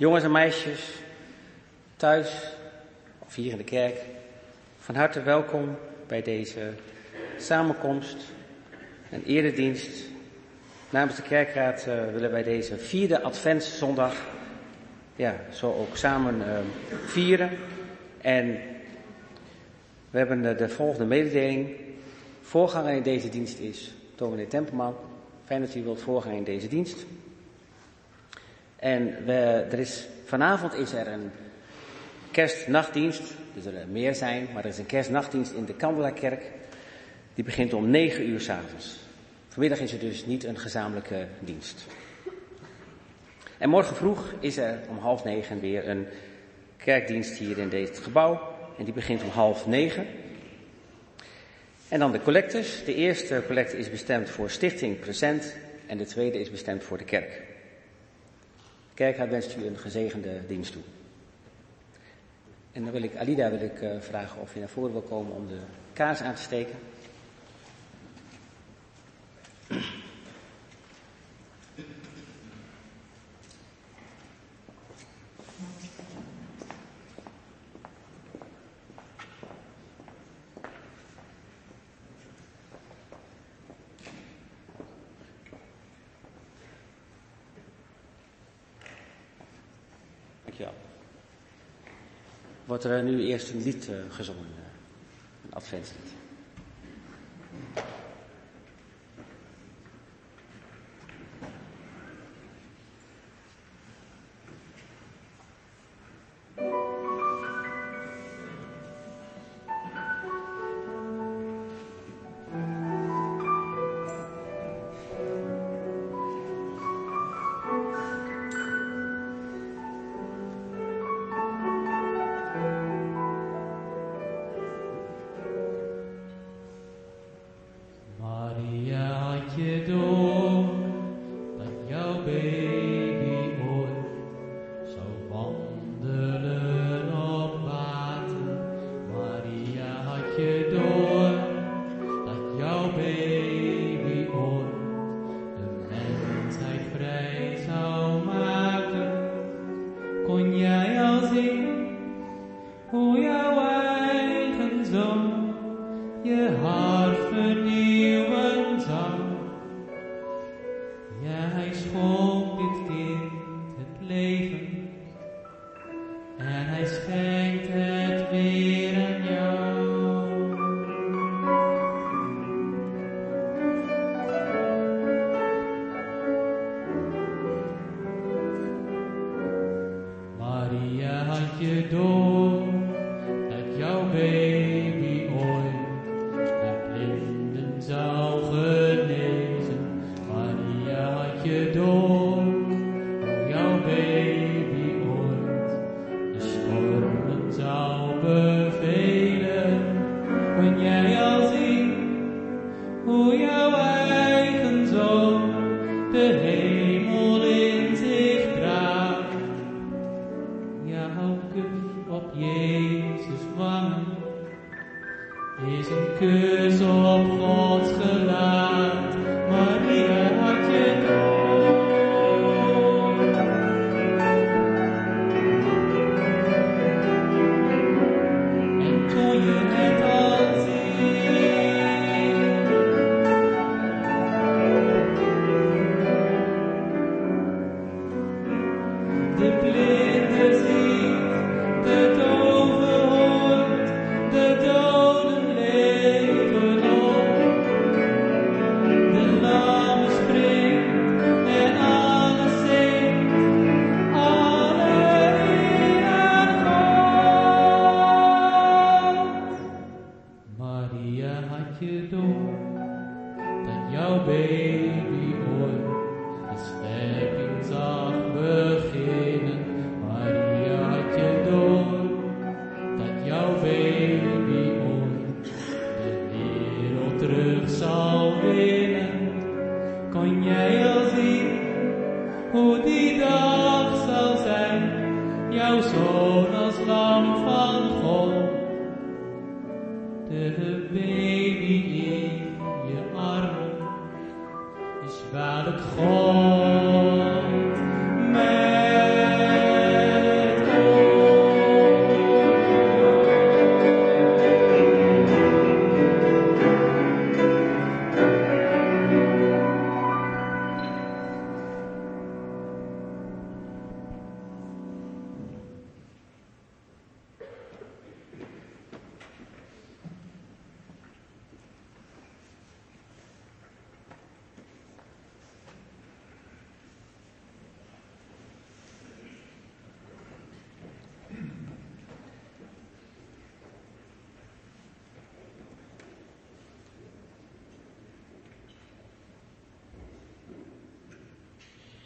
Jongens en meisjes, thuis of hier in de kerk, van harte welkom bij deze samenkomst en eredienst. Namens de kerkraad uh, willen wij deze vierde adventszondag ja, zo ook samen uh, vieren. En we hebben uh, de volgende mededeling. Voorganger in deze dienst is dominee Tempelman. Fijn dat u wilt voorgaan in deze dienst. En er is, vanavond is er een kerstnachtdienst. Er zullen meer zijn, maar er is een kerstnachtdienst in de Kandelakerk. Die begint om 9 uur s'avonds. Vanmiddag is er dus niet een gezamenlijke dienst. En morgen vroeg is er om half negen weer een kerkdienst hier in dit gebouw. En die begint om half negen. En dan de collectes. De eerste collecte is bestemd voor Stichting Present en de tweede is bestemd voor de kerk. Kerk wenst u een gezegende dienst toe. En dan wil ik Alida wil ik, uh, vragen of je naar voren wil komen om de kaars aan te steken. Wordt er nu eerst een lied uh, gezongen, een adventslied.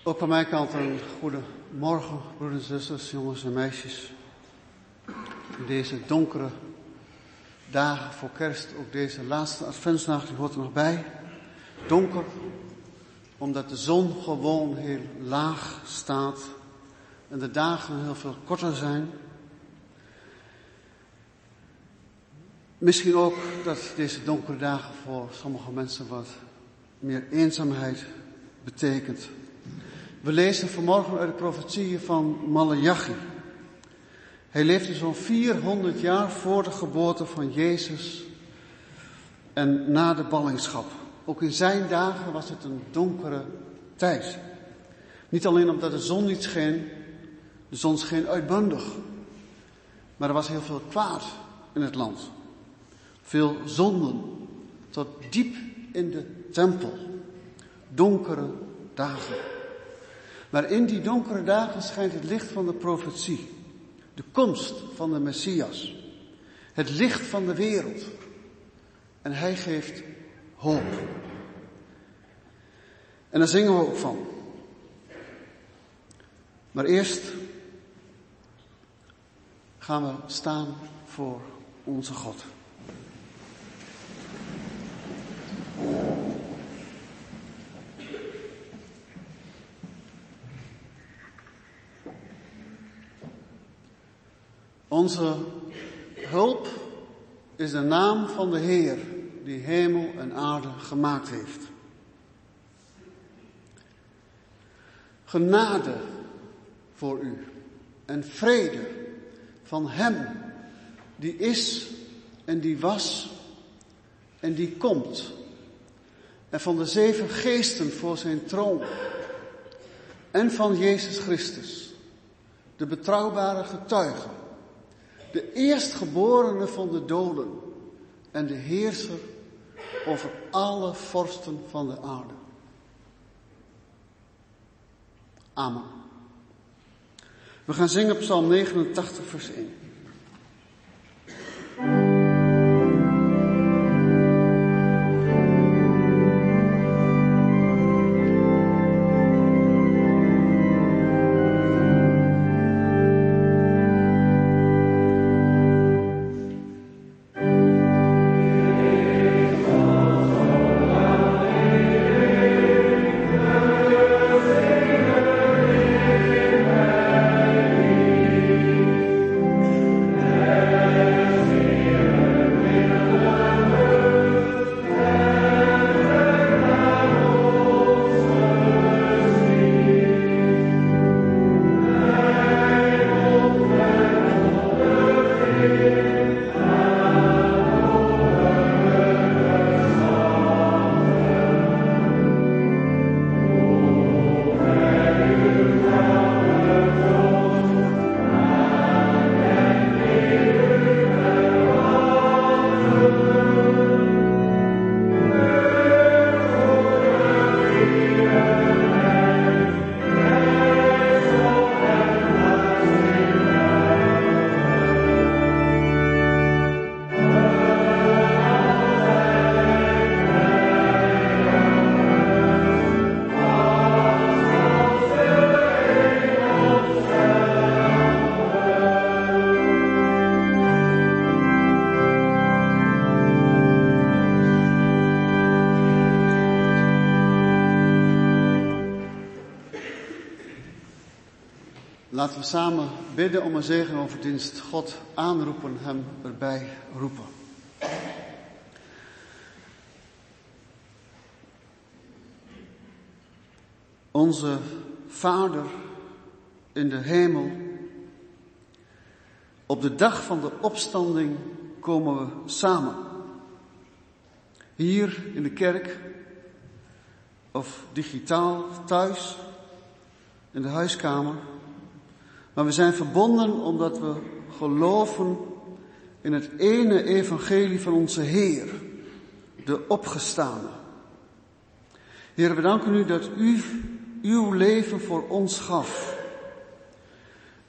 Ook van mijn kant een goede morgen, broeders en zusters, jongens en meisjes. In deze donkere dagen voor kerst, ook deze laatste adventsnacht, die hoort er nog bij. Donker, omdat de zon gewoon heel laag staat en de dagen heel veel korter zijn. Misschien ook dat deze donkere dagen voor sommige mensen wat meer eenzaamheid betekent. We lezen vanmorgen uit de profetieën van Malachi. Hij leefde zo'n 400 jaar voor de geboorte van Jezus en na de ballingschap. Ook in zijn dagen was het een donkere tijd. Niet alleen omdat de zon niet scheen, de zon scheen uitbundig, maar er was heel veel kwaad in het land. Veel zonden, tot diep in de tempel. Donkere dagen. Maar in die donkere dagen schijnt het licht van de profetie. De komst van de Messias. Het licht van de wereld. En hij geeft hoop. En daar zingen we ook van. Maar eerst gaan we staan voor onze God. Onze hulp is de naam van de Heer die hemel en aarde gemaakt heeft. Genade voor u en vrede van Hem die is en die was en die komt. En van de zeven geesten voor zijn troon. En van Jezus Christus, de betrouwbare getuige de eerstgeborene van de doden en de heerser over alle vorsten van de aarde. Amen. We gaan zingen Psalm 89, vers 1. Laten we samen bidden om een zegen over dienst. God aanroepen, hem erbij roepen. Onze Vader in de hemel, op de dag van de opstanding komen we samen. Hier in de kerk of digitaal thuis in de huiskamer. Maar we zijn verbonden omdat we geloven in het ene evangelie van onze Heer, de opgestane. Heer, we danken u dat u uw leven voor ons gaf.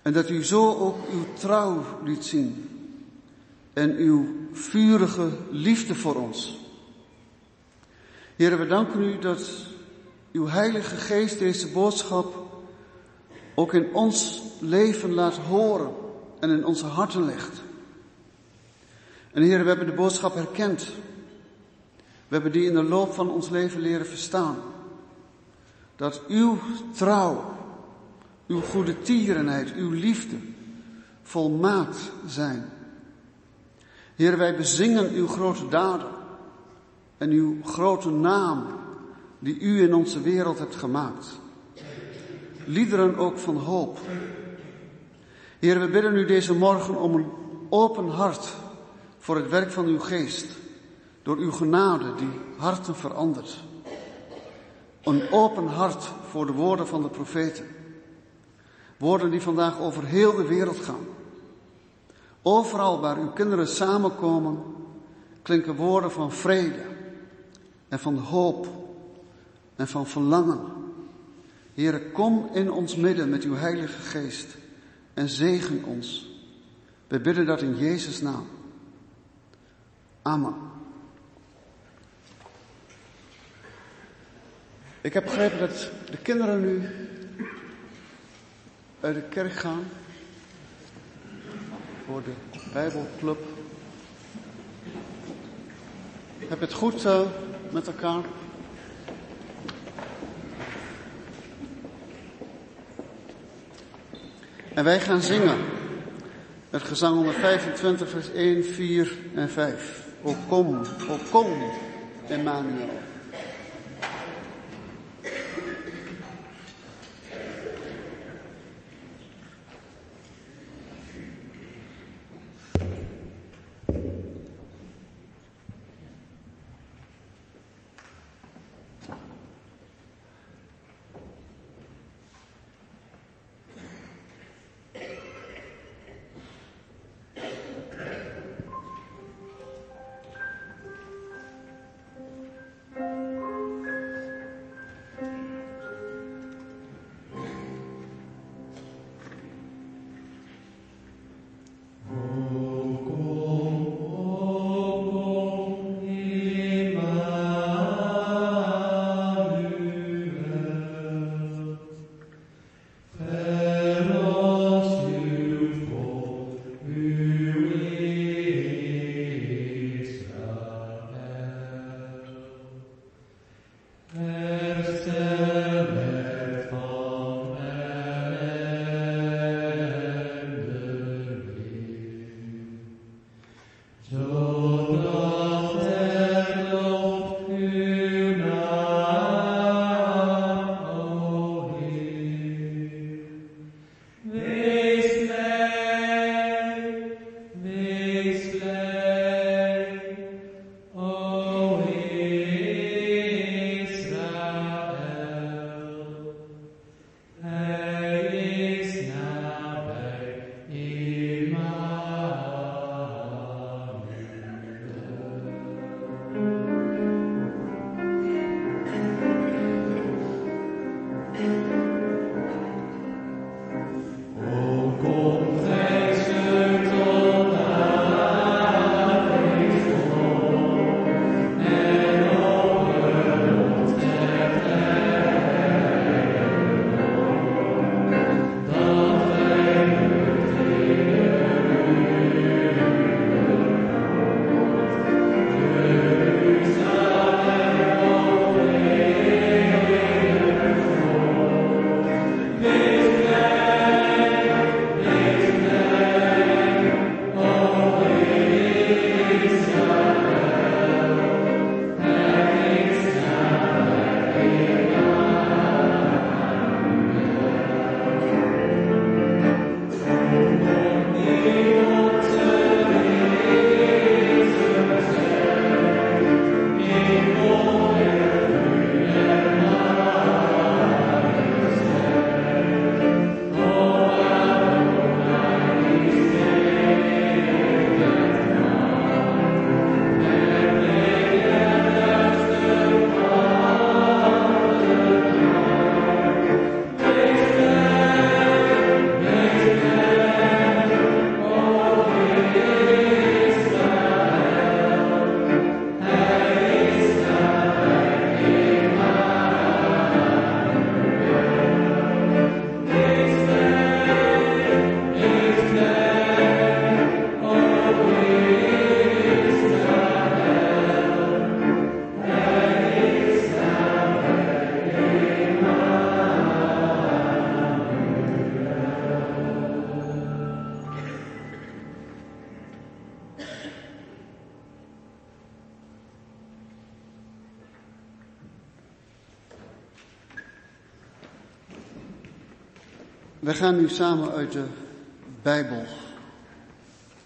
En dat u zo ook uw trouw liet zien. En uw vurige liefde voor ons. Heer, we danken u dat uw Heilige Geest deze boodschap ook in ons leven laat horen en in onze harten legt. En Heer, we hebben de boodschap herkend. We hebben die in de loop van ons leven leren verstaan. Dat uw trouw, uw goede tierenheid, uw liefde volmaakt zijn. Heer, wij bezingen uw grote daden en uw grote naam die u in onze wereld hebt gemaakt. Liederen ook van hoop. Heer, we bidden u deze morgen om een open hart voor het werk van uw geest. Door uw genade die harten verandert. Een open hart voor de woorden van de profeten. Woorden die vandaag over heel de wereld gaan. Overal waar uw kinderen samenkomen, klinken woorden van vrede en van hoop en van verlangen. Heere, kom in ons midden met uw Heilige Geest en zegen ons. We bidden dat in Jezus' naam. Amen. Ik heb begrepen dat de kinderen nu uit de kerk gaan voor de Bijbelclub. Heb je het goed uh, met elkaar? En wij gaan zingen. Het gezang 125, vers 1, 4 en 5. O kom, o kom, Emmanuel. We gaan nu samen uit de Bijbel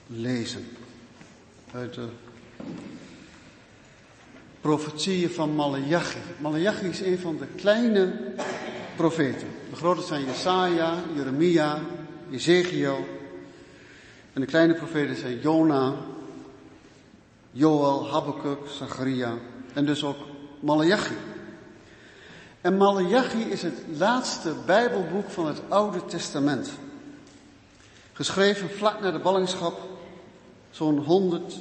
lezen. Uit de profetieën van Malachi. Malachi is een van de kleine profeten. De grote zijn Jesaja, Jeremia, Ezekiel. En de kleine profeten zijn Jona, Joel, Habakkuk, Zacharia en dus ook Malachi. Malachi is het laatste Bijbelboek van het Oude Testament. Geschreven vlak na de ballingschap, zo'n 100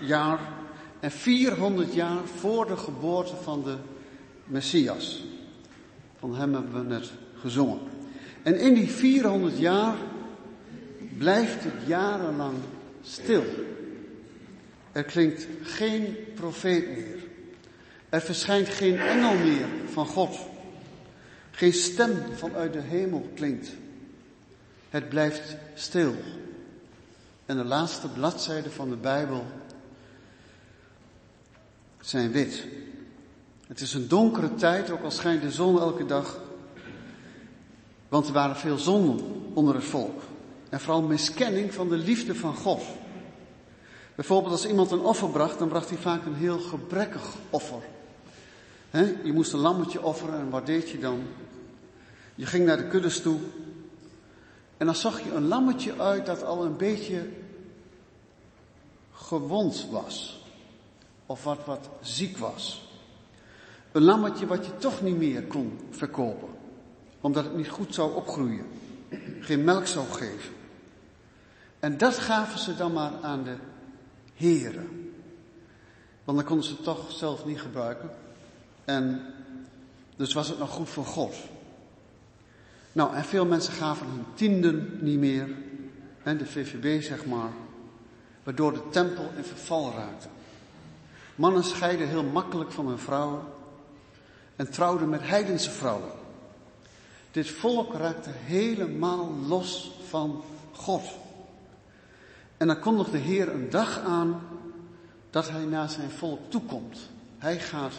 jaar en 400 jaar voor de geboorte van de Messias. Van hem hebben we net gezongen. En in die 400 jaar blijft het jarenlang stil. Er klinkt geen profeet meer. Er verschijnt geen engel meer van God. Geen stem vanuit de hemel klinkt. Het blijft stil. En de laatste bladzijden van de Bijbel zijn wit. Het is een donkere tijd, ook al schijnt de zon elke dag. Want er waren veel zonden onder het volk. En vooral miskenning van de liefde van God. Bijvoorbeeld als iemand een offer bracht, dan bracht hij vaak een heel gebrekkig offer. Je moest een lammetje offeren en wat deed je dan? Je ging naar de kuddes toe en dan zag je een lammetje uit dat al een beetje gewond was. Of wat, wat ziek was. Een lammetje wat je toch niet meer kon verkopen. Omdat het niet goed zou opgroeien. Geen melk zou geven. En dat gaven ze dan maar aan de heren. Want dan konden ze het toch zelf niet gebruiken. En dus was het nog goed voor God. Nou, en veel mensen gaven hun tienden niet meer. En de VVB zeg maar. Waardoor de tempel in verval raakte. Mannen scheiden heel makkelijk van hun vrouwen. En trouwden met heidense vrouwen. Dit volk raakte helemaal los van God. En dan kondigt de Heer een dag aan dat hij naar zijn volk toekomt. Hij gaat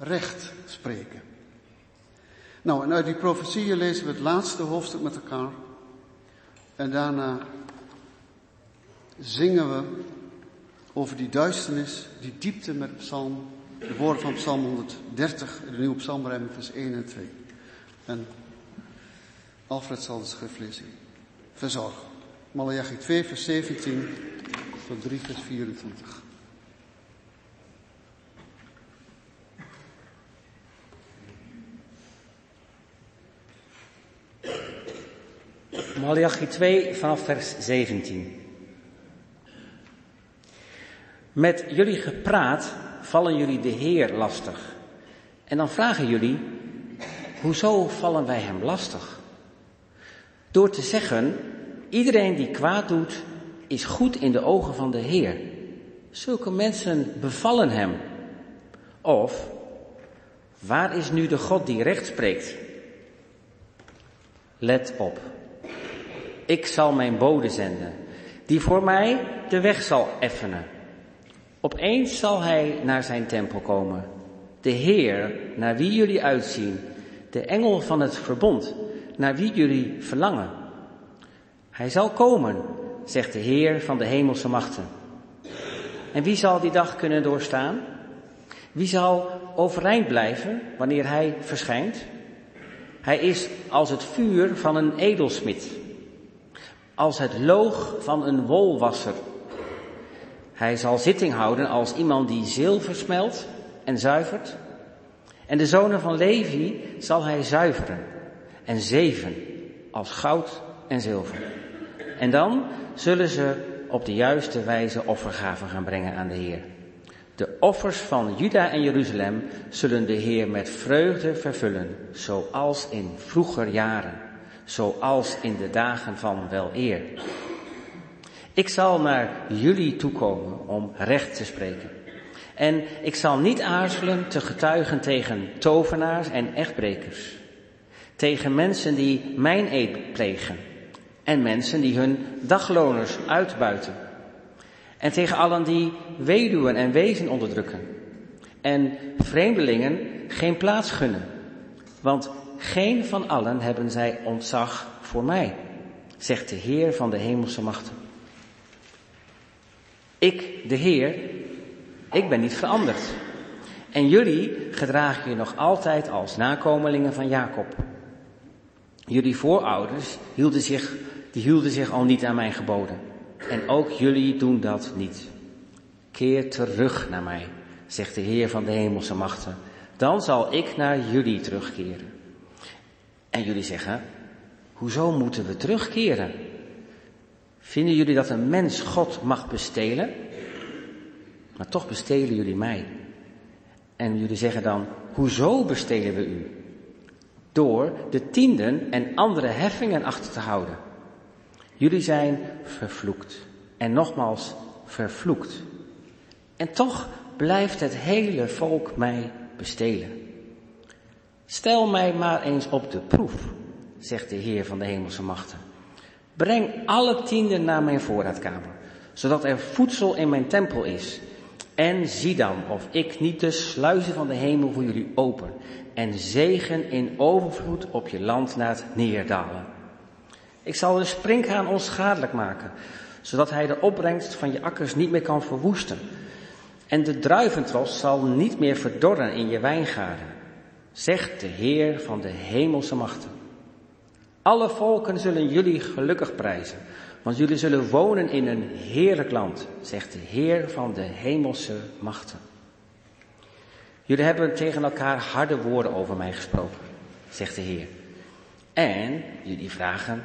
recht spreken. Nou, en uit die profetieën lezen we het laatste hoofdstuk met elkaar. En daarna zingen we over die duisternis, die diepte met psalm, de woorden van psalm 130, de nieuwe psalmrijming vers 1 en 2. En Alfred zal de schriftlezing verzorgen. Malachi 2 vers 17 tot 3 vers 24. Malachi 2 vanaf vers 17. Met jullie gepraat vallen jullie de Heer lastig. En dan vragen jullie, hoezo vallen wij hem lastig? Door te zeggen, iedereen die kwaad doet, is goed in de ogen van de Heer. Zulke mensen bevallen hem. Of, waar is nu de God die recht spreekt? Let op. Ik zal mijn bode zenden, die voor mij de weg zal effenen. Opeens zal hij naar zijn tempel komen. De Heer, naar wie jullie uitzien, de engel van het verbond, naar wie jullie verlangen. Hij zal komen, zegt de Heer van de hemelse machten. En wie zal die dag kunnen doorstaan? Wie zal overeind blijven wanneer hij verschijnt? Hij is als het vuur van een edelsmid, als het loog van een wolwasser. Hij zal zitting houden als iemand die zilver smelt en zuivert. En de zonen van Levi zal hij zuiveren en zeven als goud en zilver. En dan zullen ze op de juiste wijze offergaven gaan brengen aan de Heer. De offers van Juda en Jeruzalem zullen de Heer met vreugde vervullen, zoals in vroeger jaren, zoals in de dagen van wel eer. Ik zal naar jullie toekomen om recht te spreken. En ik zal niet aarzelen te getuigen tegen tovenaars en echtbrekers. Tegen mensen die mijn eed plegen. En mensen die hun dagloners uitbuiten. En tegen allen die weduwen en wezen onderdrukken. En vreemdelingen geen plaats gunnen. Want geen van allen hebben zij ontzag voor mij, zegt de Heer van de hemelse machten. Ik, de Heer, ik ben niet veranderd. En jullie gedragen je nog altijd als nakomelingen van Jacob. Jullie voorouders hielden zich, die hielden zich al niet aan mijn geboden. En ook jullie doen dat niet. Keer terug naar mij, zegt de Heer van de hemelse machten. Dan zal ik naar jullie terugkeren. En jullie zeggen, hoezo moeten we terugkeren? Vinden jullie dat een mens God mag bestelen? Maar toch bestelen jullie mij. En jullie zeggen dan, hoezo bestelen we u? Door de tienden en andere heffingen achter te houden. Jullie zijn vervloekt. En nogmaals, vervloekt. En toch blijft het hele volk mij bestelen. Stel mij maar eens op de proef, zegt de Heer van de hemelse machten. Breng alle tienden naar mijn voorraadkamer, zodat er voedsel in mijn tempel is. En zie dan of ik niet de sluizen van de hemel voor jullie open en zegen in overvloed op je land laat neerdalen. Ik zal de springhaan onschadelijk maken, zodat hij de opbrengst van je akkers niet meer kan verwoesten. En de druiventros zal niet meer verdorren in je wijngaarden, zegt de Heer van de hemelse machten. Alle volken zullen jullie gelukkig prijzen, want jullie zullen wonen in een heerlijk land, zegt de Heer van de hemelse machten. Jullie hebben tegen elkaar harde woorden over mij gesproken, zegt de Heer. En jullie vragen,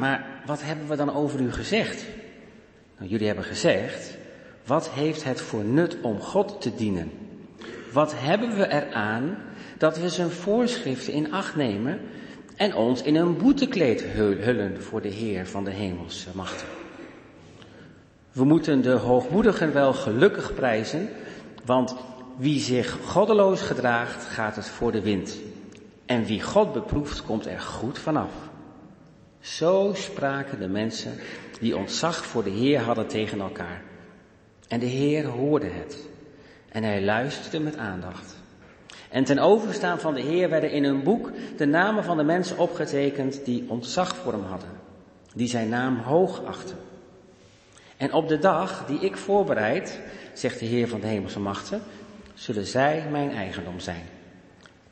maar wat hebben we dan over u gezegd? Nou, jullie hebben gezegd, wat heeft het voor nut om God te dienen? Wat hebben we eraan dat we zijn voorschriften in acht nemen en ons in een boetekleed hullen voor de Heer van de hemelse machten? We moeten de hoogmoedigen wel gelukkig prijzen, want wie zich goddeloos gedraagt, gaat het voor de wind. En wie God beproeft, komt er goed vanaf. Zo spraken de mensen die ontzag voor de Heer hadden tegen elkaar. En de Heer hoorde het. En hij luisterde met aandacht. En ten overstaan van de Heer werden in een boek de namen van de mensen opgetekend die ontzag voor hem hadden. Die zijn naam hoog achten. En op de dag die ik voorbereid, zegt de Heer van de hemelse machten, zullen zij mijn eigendom zijn.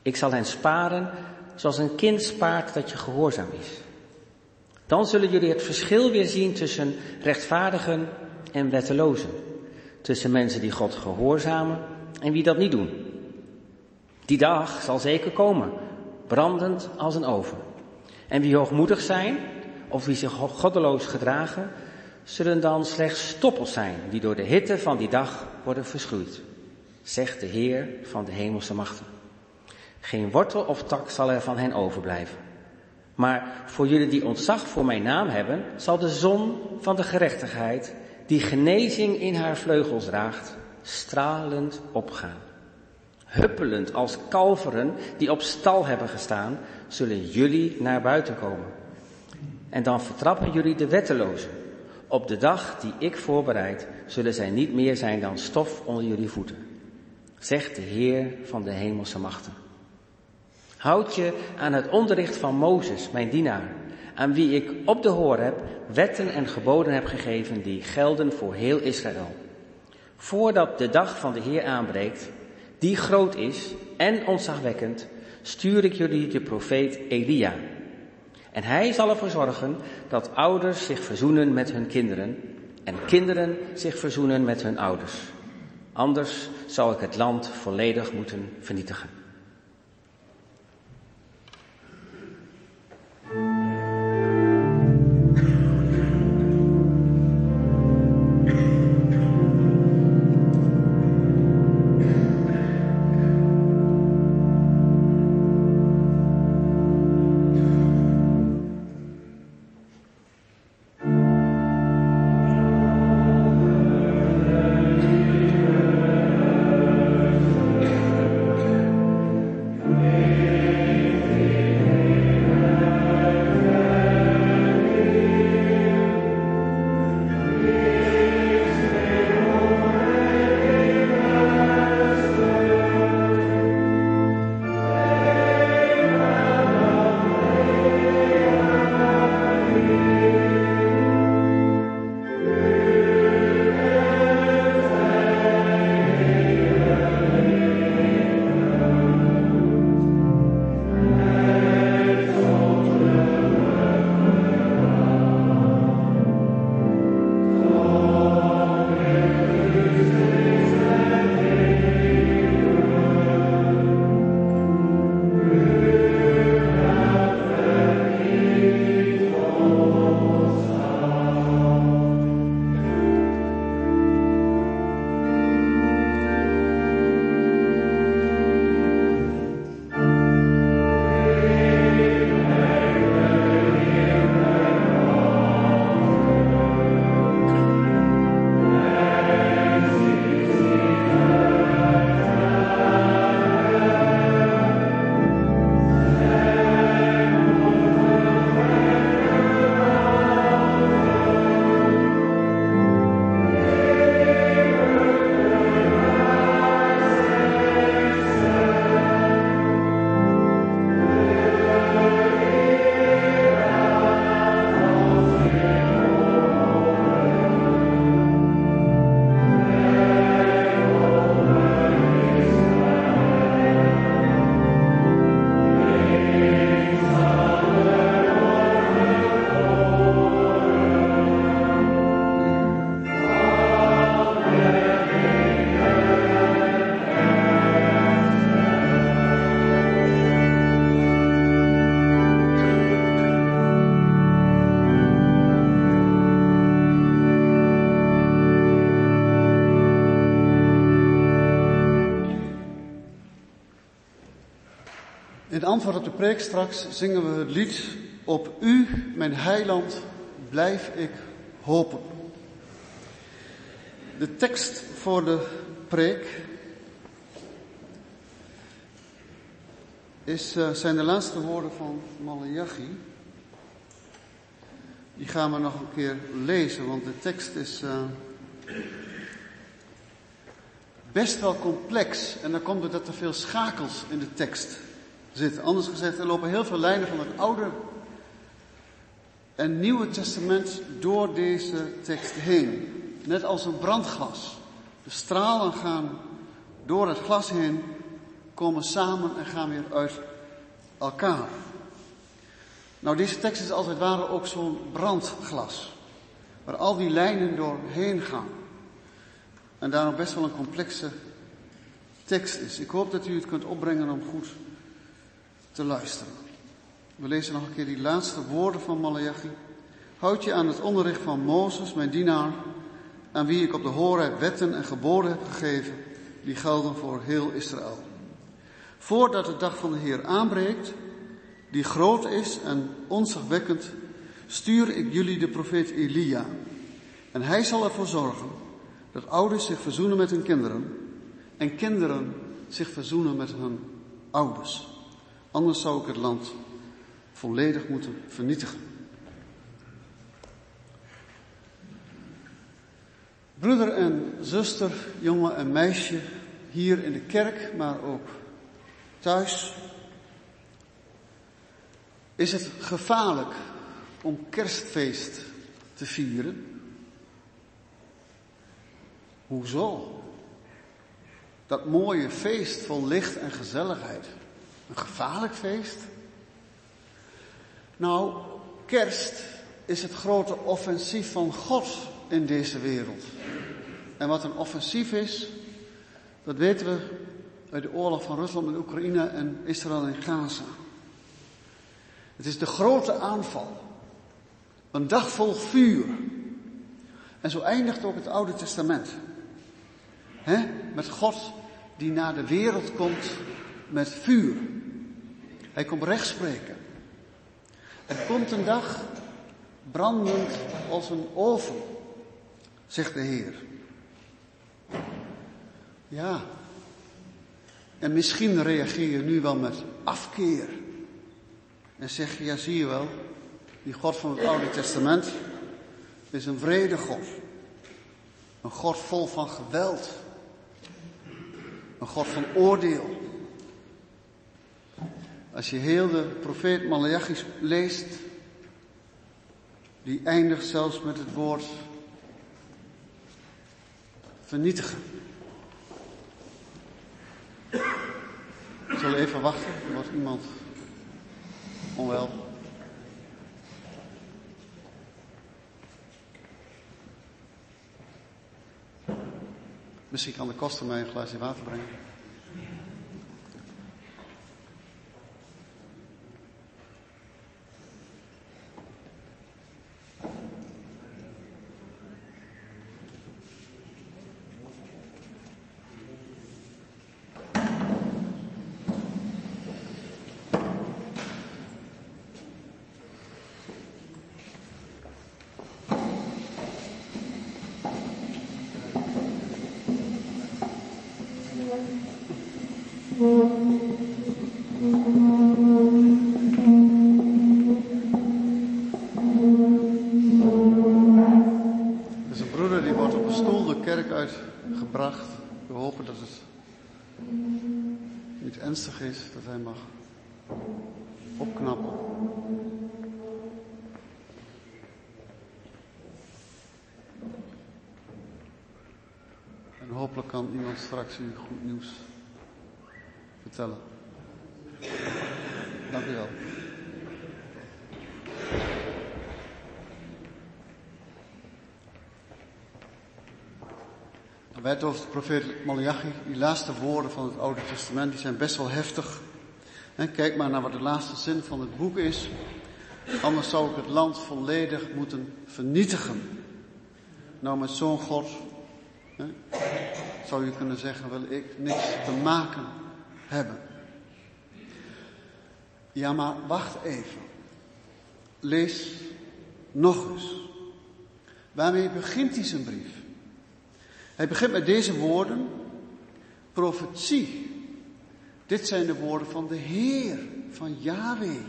Ik zal hen sparen zoals een kind spaart dat je gehoorzaam is. Dan zullen jullie het verschil weer zien tussen rechtvaardigen en wettelozen. Tussen mensen die God gehoorzamen en wie dat niet doen. Die dag zal zeker komen, brandend als een oven. En wie hoogmoedig zijn, of wie zich goddeloos gedragen, zullen dan slechts stoppels zijn die door de hitte van die dag worden verschroeid zegt de Heer van de hemelse machten. Geen wortel of tak zal er van hen overblijven. Maar voor jullie die ontzag voor mijn naam hebben, zal de zon van de gerechtigheid, die genezing in haar vleugels draagt, stralend opgaan. Huppelend als kalveren die op stal hebben gestaan, zullen jullie naar buiten komen. En dan vertrappen jullie de wettelozen. Op de dag die ik voorbereid, zullen zij niet meer zijn dan stof onder jullie voeten zegt de Heer van de hemelse machten. Houd je aan het onderricht van Mozes, mijn dienaar, aan wie ik op de hoor heb wetten en geboden heb gegeven die gelden voor heel Israël. Voordat de dag van de Heer aanbreekt, die groot is en ontzagwekkend, stuur ik jullie de profeet Elia. En hij zal ervoor zorgen dat ouders zich verzoenen met hun kinderen en kinderen zich verzoenen met hun ouders. Anders zou ik het land volledig moeten vernietigen. Preek straks zingen we het lied Op U, mijn heiland, blijf ik hopen. De tekst voor de preek is, uh, zijn de laatste woorden van Malachi. Die gaan we nog een keer lezen, want de tekst is uh, best wel complex. En dan komt er dat er veel schakels in de tekst zitten. Anders gezegd, er lopen heel veel lijnen van het Oude en Nieuwe Testament door deze tekst heen. Net als een brandglas. De stralen gaan door het glas heen, komen samen en gaan weer uit elkaar. Nou, deze tekst is als het ware ook zo'n brandglas. Waar al die lijnen doorheen gaan. En daarom best wel een complexe tekst is. Ik hoop dat u het kunt opbrengen om goed te luisteren. We lezen nog een keer die laatste woorden van Malachi. Houd je aan het onderricht van Mozes, mijn dienaar, aan wie ik op de hoorheid wetten en geboden heb gegeven, die gelden voor heel Israël. Voordat de dag van de Heer aanbreekt, die groot is en onzagwekkend, stuur ik jullie de profeet Elia. En hij zal ervoor zorgen dat ouders zich verzoenen met hun kinderen en kinderen zich verzoenen met hun ouders. Anders zou ik het land volledig moeten vernietigen. Broeder en zuster, jongen en meisje, hier in de kerk, maar ook thuis, is het gevaarlijk om kerstfeest te vieren? Hoezo? Dat mooie feest vol licht en gezelligheid. Een gevaarlijk feest? Nou, kerst is het grote offensief van God in deze wereld. En wat een offensief is, dat weten we uit de oorlog van Rusland met Oekraïne en Israël en Gaza. Het is de grote aanval. Een dag vol vuur. En zo eindigt ook het Oude Testament. He? Met God die naar de wereld komt met vuur. Hij komt rechtspreken. Er komt een dag brandend als een oven, zegt de Heer. Ja. En misschien reageer je nu wel met afkeer. En zeg je, ja zie je wel, die God van het Oude Testament is een vrede God. Een God vol van geweld. Een God van oordeel. Als je heel de profeet Malachi leest, die eindigt zelfs met het woord vernietigen. Ik zal even wachten, er wordt iemand onwel. Misschien kan de koster mij een glaasje water brengen. Is, dat hij mag opknappen. En hopelijk kan iemand straks u goed nieuws vertellen. Dank u wel. Werd over de profeet Malachi, die laatste woorden van het Oude Testament, die zijn best wel heftig. kijk maar naar wat de laatste zin van het boek is. Anders zou ik het land volledig moeten vernietigen. Nou, met zo'n God zou je kunnen zeggen, wil ik niks te maken hebben. Ja, maar wacht even. Lees nog eens. Waarmee begint hij zijn brief? Hij begint met deze woorden. Profetie. Dit zijn de woorden van de Heer, van Yahweh.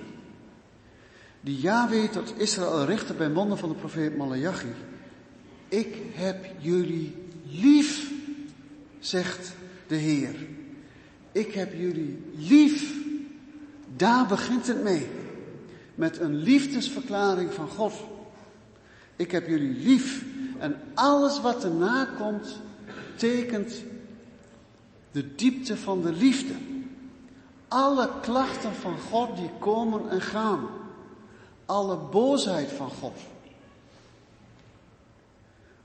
Die Yahweh tot Israël richtte bij monden van de profeet Malachi. Ik heb jullie lief, zegt de Heer. Ik heb jullie lief. Daar begint het mee. Met een liefdesverklaring van God. Ik heb jullie lief. En alles wat erna komt, tekent de diepte van de liefde. Alle klachten van God die komen en gaan. Alle boosheid van God.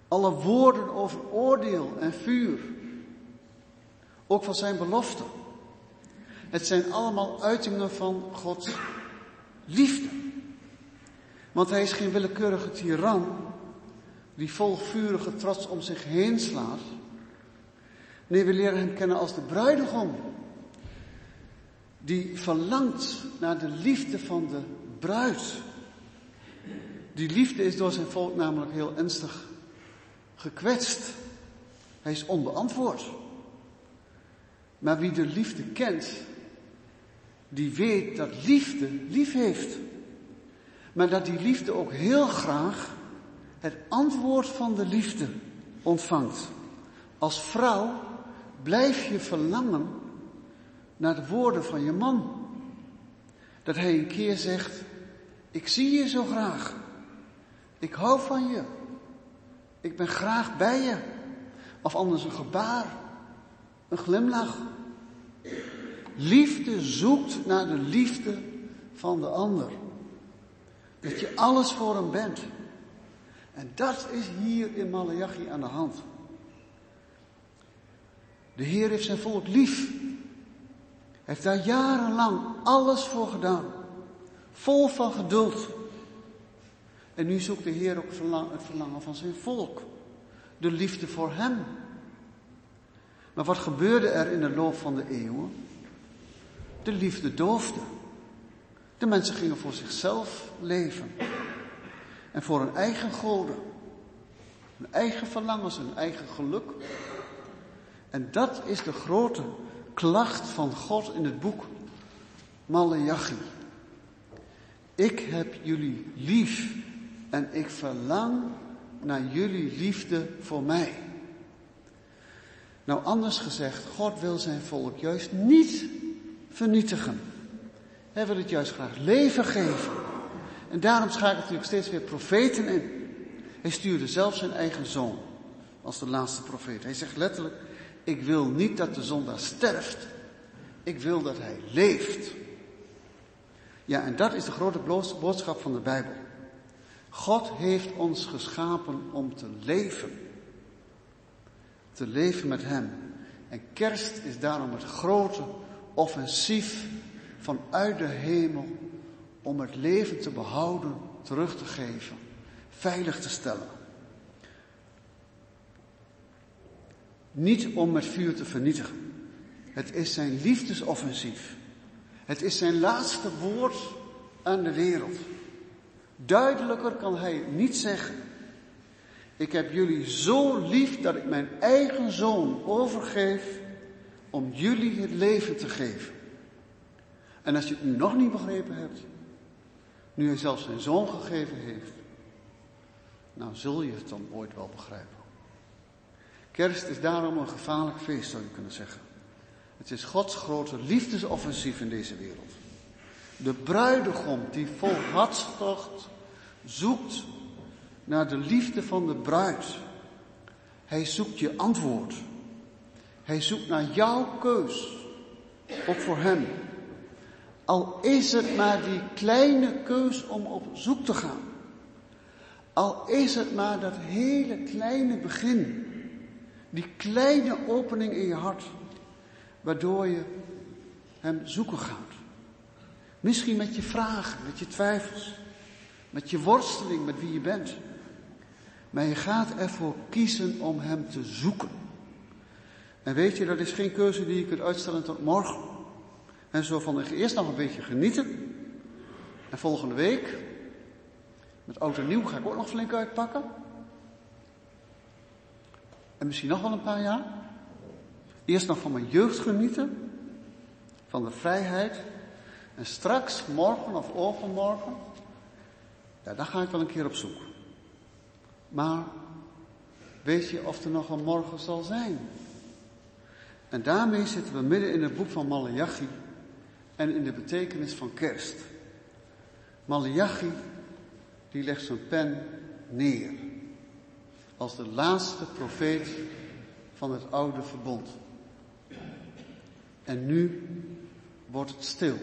Alle woorden over oordeel en vuur. Ook van zijn beloften. Het zijn allemaal uitingen van Gods liefde. Want hij is geen willekeurige tiran die vol vurige trots om zich heen slaat. Nee, we leren hem kennen als de bruidegom. Die verlangt naar de liefde van de bruid. Die liefde is door zijn volk namelijk heel ernstig gekwetst. Hij is onbeantwoord. Maar wie de liefde kent, die weet dat liefde lief heeft. Maar dat die liefde ook heel graag het antwoord van de liefde ontvangt. Als vrouw blijf je verlangen naar de woorden van je man. Dat hij een keer zegt, ik zie je zo graag. Ik hou van je. Ik ben graag bij je. Of anders een gebaar, een glimlach. Liefde zoekt naar de liefde van de ander. Dat je alles voor hem bent. En dat is hier in Malachi aan de hand. De Heer heeft zijn volk lief. Hij heeft daar jarenlang alles voor gedaan. Vol van geduld. En nu zoekt de Heer ook het verlangen van zijn volk. De liefde voor Hem. Maar wat gebeurde er in de loop van de eeuwen? De liefde doofde. De mensen gingen voor zichzelf leven. En voor hun eigen goden. Hun eigen verlangens, hun eigen geluk. En dat is de grote klacht van God in het boek Malachi. Ik heb jullie lief en ik verlang naar jullie liefde voor mij. Nou, anders gezegd, God wil zijn volk juist niet vernietigen. Hij wil het juist graag leven geven. En daarom schakelt hij ook steeds weer profeten in. Hij stuurde zelf zijn eigen zoon als de laatste profeet. Hij zegt letterlijk, ik wil niet dat de zondaar sterft. Ik wil dat hij leeft. Ja, en dat is de grote boodschap van de Bijbel. God heeft ons geschapen om te leven. Te leven met Hem. En kerst is daarom het grote offensief vanuit de hemel om het leven te behouden, terug te geven, veilig te stellen. Niet om met vuur te vernietigen. Het is zijn liefdesoffensief. Het is zijn laatste woord aan de wereld. Duidelijker kan hij niet zeggen. Ik heb jullie zo lief dat ik mijn eigen zoon overgeef om jullie het leven te geven. En als je het nu nog niet begrepen hebt, nu hij zelfs zijn zoon gegeven heeft, nou zul je het dan ooit wel begrijpen. Kerst is daarom een gevaarlijk feest, zou je kunnen zeggen. Het is Gods grote liefdesoffensief in deze wereld. De bruidegom die vol hartstocht zoekt naar de liefde van de bruid. Hij zoekt je antwoord. Hij zoekt naar jouw keus. Ook voor hem. Al is het maar die kleine keus om op zoek te gaan. Al is het maar dat hele kleine begin. Die kleine opening in je hart. Waardoor je hem zoeken gaat. Misschien met je vragen, met je twijfels. Met je worsteling met wie je bent. Maar je gaat ervoor kiezen om hem te zoeken. En weet je, dat is geen keuze die je kunt uitstellen tot morgen. En zo van eerst nog een beetje genieten. En volgende week, met oud en nieuw, ga ik ook nog flink uitpakken. En misschien nog wel een paar jaar. Eerst nog van mijn jeugd genieten. Van de vrijheid. En straks, morgen of overmorgen, ja, daar ga ik wel een keer op zoek. Maar weet je of er nog een morgen zal zijn? En daarmee zitten we midden in het boek van Malachi en in de betekenis van kerst. Malachi, die legt zijn pen neer als de laatste profeet van het oude verbond. En nu wordt het stil.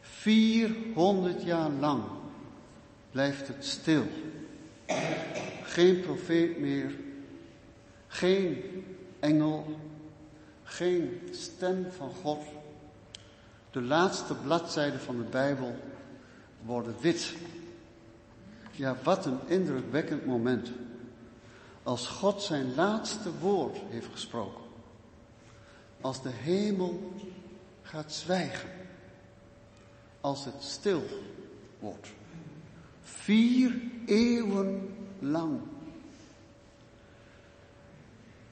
400 jaar lang blijft het stil. Geen profeet meer, geen engel, geen stem van God. De laatste bladzijden van de Bijbel worden wit. Ja, wat een indrukwekkend moment. Als God zijn laatste woord heeft gesproken. Als de hemel gaat zwijgen. Als het stil wordt. Vier eeuwen lang.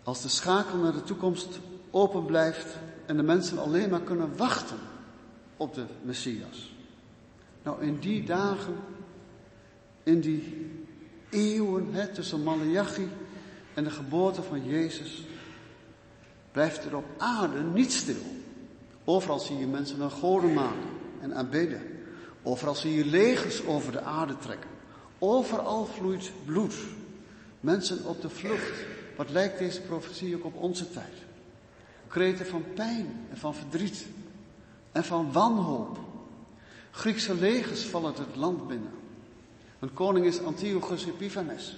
Als de schakel naar de toekomst open blijft en de mensen alleen maar kunnen wachten op de Messias. Nou, in die dagen, in die eeuwen tussen Malachi en de geboorte van Jezus, blijft er op aarde niet stil. Overal zie je mensen een goden maken en aanbidden. Overal zie je legers over de aarde trekken. Overal vloeit bloed. Mensen op de vlucht. Wat lijkt deze profetie ook op onze tijd? Kreten van pijn en van verdriet en van wanhoop. Griekse legers vallen het land binnen. Een koning is Antiochus Epiphanes.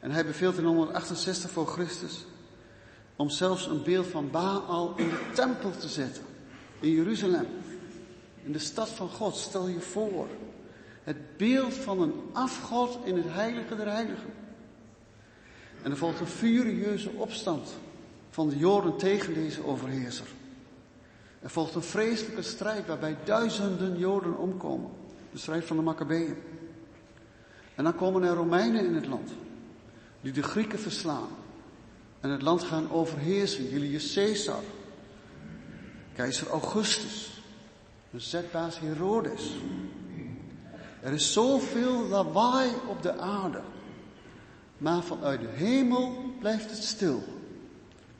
En hij beveelt in 168 voor Christus om zelfs een beeld van Baal in de tempel te zetten. In Jeruzalem. In de stad van God, stel je voor. Het beeld van een afgod in het heilige der heiligen. En er volgt een furieuze opstand van de Joden tegen deze overheerser. Er volgt een vreselijke strijd waarbij duizenden Joden omkomen. De strijd van de Maccabeeën. En dan komen er Romeinen in het land. Die de Grieken verslaan. En het land gaan overheersen. Julius Caesar. Keizer Augustus. Een zetbaas Herodes. Er is zoveel lawaai op de aarde. Maar vanuit de hemel blijft het stil.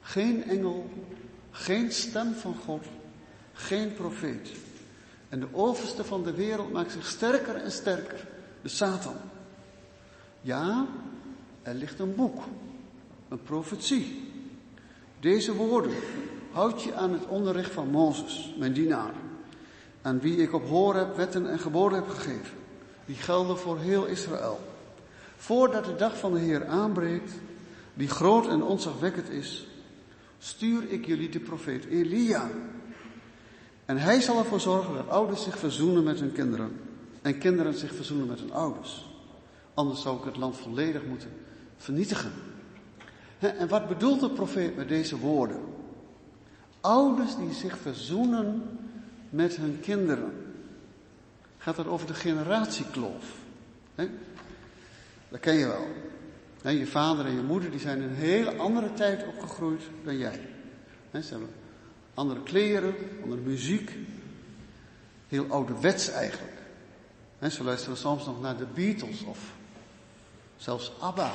Geen engel, geen stem van God, geen profeet. En de overste van de wereld maakt zich sterker en sterker. De Satan. Ja, er ligt een boek. Een profetie. Deze woorden houd je aan het onderricht van Mozes, mijn dienaar. Aan wie ik op hoor heb wetten en geboden heb gegeven. Die gelden voor heel Israël. Voordat de dag van de Heer aanbreekt, die groot en onzagwekkend is, stuur ik jullie de profeet Elia. En hij zal ervoor zorgen dat ouders zich verzoenen met hun kinderen en kinderen zich verzoenen met hun ouders. Anders zou ik het land volledig moeten vernietigen. En wat bedoelt de profeet met deze woorden? Ouders die zich verzoenen met hun kinderen. Gaat het over de generatiekloof? Dat ken je wel. je vader en je moeder die zijn in een hele andere tijd opgegroeid dan jij. ze hebben andere kleren, andere muziek. Heel ouderwets eigenlijk. ze luisteren soms nog naar de Beatles of zelfs ABBA.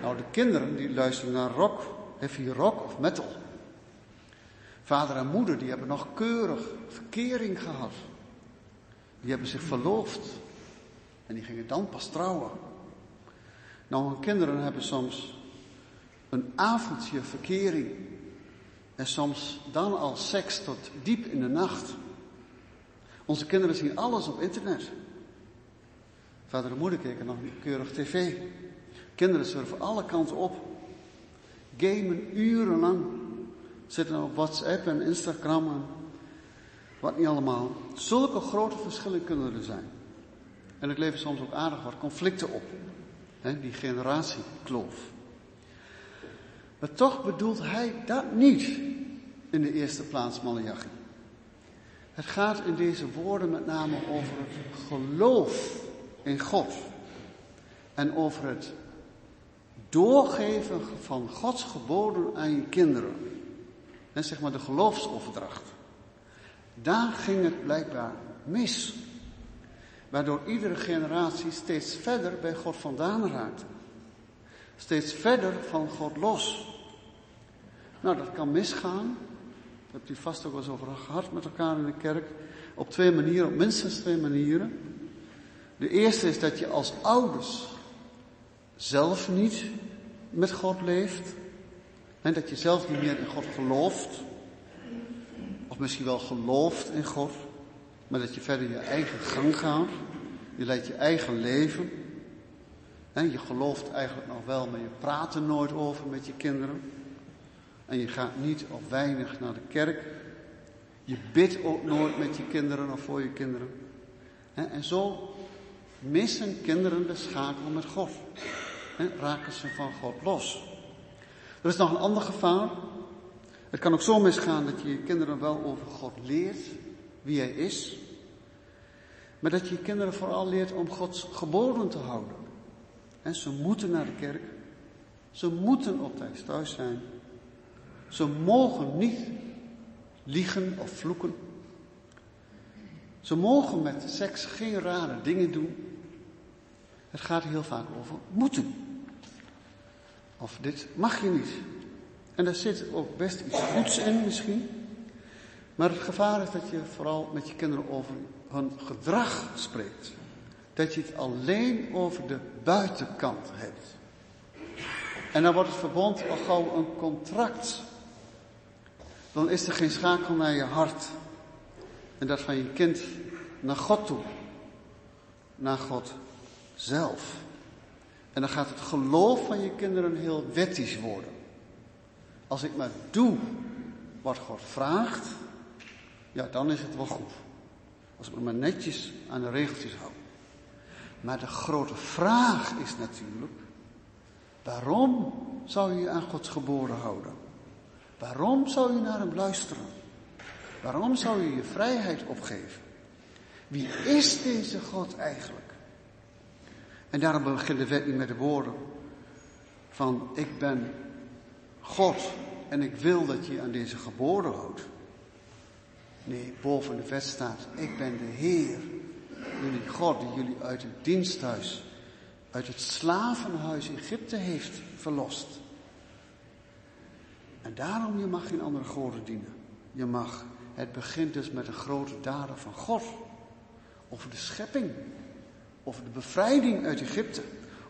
Nou, de kinderen die luisteren naar rock, heavy rock of metal. Vader en moeder die hebben nog keurig verkering gehad. Die hebben zich verloofd. En die gingen dan pas trouwen. Nou, hun kinderen hebben soms een avondje verkering. En soms dan al seks tot diep in de nacht. Onze kinderen zien alles op internet. Vader en moeder keken nog keurig tv. Kinderen surfen alle kanten op. Gamen urenlang. Zitten op WhatsApp en Instagram en wat niet allemaal. Zulke grote verschillen kunnen er zijn. En het levert soms ook aardig wat conflicten op. Hè, die generatiekloof. Maar toch bedoelt hij dat niet in de eerste plaats Malachi. Het gaat in deze woorden met name over het geloof in God. En over het doorgeven van Gods geboden aan je kinderen. En zeg maar de geloofsoverdracht. Daar ging het blijkbaar mis. Waardoor iedere generatie steeds verder bij God vandaan raakte. Steeds verder van God los. Nou, dat kan misgaan. Daar hebt u vast ook wel eens over gehad met elkaar in de kerk. Op twee manieren, op minstens twee manieren. De eerste is dat je als ouders zelf niet met God leeft. En dat je zelf niet meer in God gelooft. Of misschien wel gelooft in God. Maar dat je verder je eigen gang gaat. Je leidt je eigen leven. Je gelooft eigenlijk nog wel, maar je praat er nooit over met je kinderen. En je gaat niet of weinig naar de kerk. Je bidt ook nooit met je kinderen of voor je kinderen. En zo missen kinderen de schakel met God. Raken ze van God los. Er is nog een ander gevaar. Het kan ook zo misgaan dat je je kinderen wel over God leert, wie Hij is. Maar dat je je kinderen vooral leert om Gods geboden te houden. En ze moeten naar de kerk. Ze moeten op tijd thuis zijn. Ze mogen niet liegen of vloeken. Ze mogen met seks geen rare dingen doen. Het gaat heel vaak over moeten. Of dit mag je niet. En daar zit ook best iets goeds in misschien. Maar het gevaar is dat je vooral met je kinderen over hun gedrag spreekt. Dat je het alleen over de buitenkant hebt. En dan wordt het verbond al gauw een contract. Dan is er geen schakel naar je hart. En dat van je kind naar God toe. Naar God zelf. En dan gaat het geloof van je kinderen heel wettisch worden. Als ik maar doe wat God vraagt, ja, dan is het wel goed. Als ik me maar netjes aan de regeltjes hou. Maar de grote vraag is natuurlijk, waarom zou je aan Gods geboden houden? Waarom zou je naar hem luisteren? Waarom zou je je vrijheid opgeven? Wie is deze God eigenlijk? En daarom begint de wet niet met de woorden van ik ben God en ik wil dat je aan deze geboden houdt. Nee, boven de wet staat, ik ben de Heer, jullie God die jullie uit het diensthuis, uit het slavenhuis Egypte heeft verlost. En daarom, je mag geen andere goden dienen. Je mag, het begint dus met de grote daden van God. Over de schepping. Over de bevrijding uit Egypte.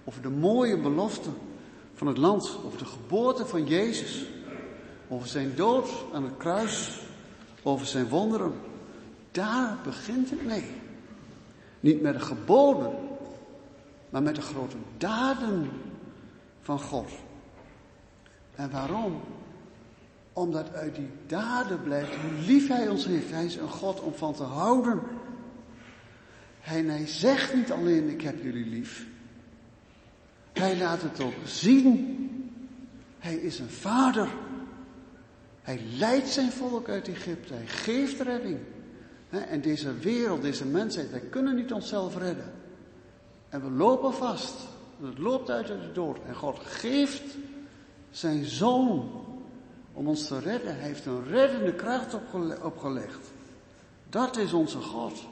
Over de mooie beloften van het land. Over de geboorte van Jezus. Over zijn dood aan het kruis. Over zijn wonderen. Daar begint het mee. Niet met de geboden, maar met de grote daden van God. En waarom? Omdat uit die daden blijkt hoe lief Hij ons heeft. Hij is een God om van te houden. Hij, zegt niet alleen ik heb jullie lief. Hij laat het ook zien. Hij is een vader. Hij leidt zijn volk uit Egypte. Hij geeft redding. En deze wereld, deze mensheid, wij kunnen niet onszelf redden. En we lopen vast. Het loopt uit de dood. En God geeft zijn zoon om ons te redden. Hij heeft een reddende kracht opgelegd. Dat is onze God.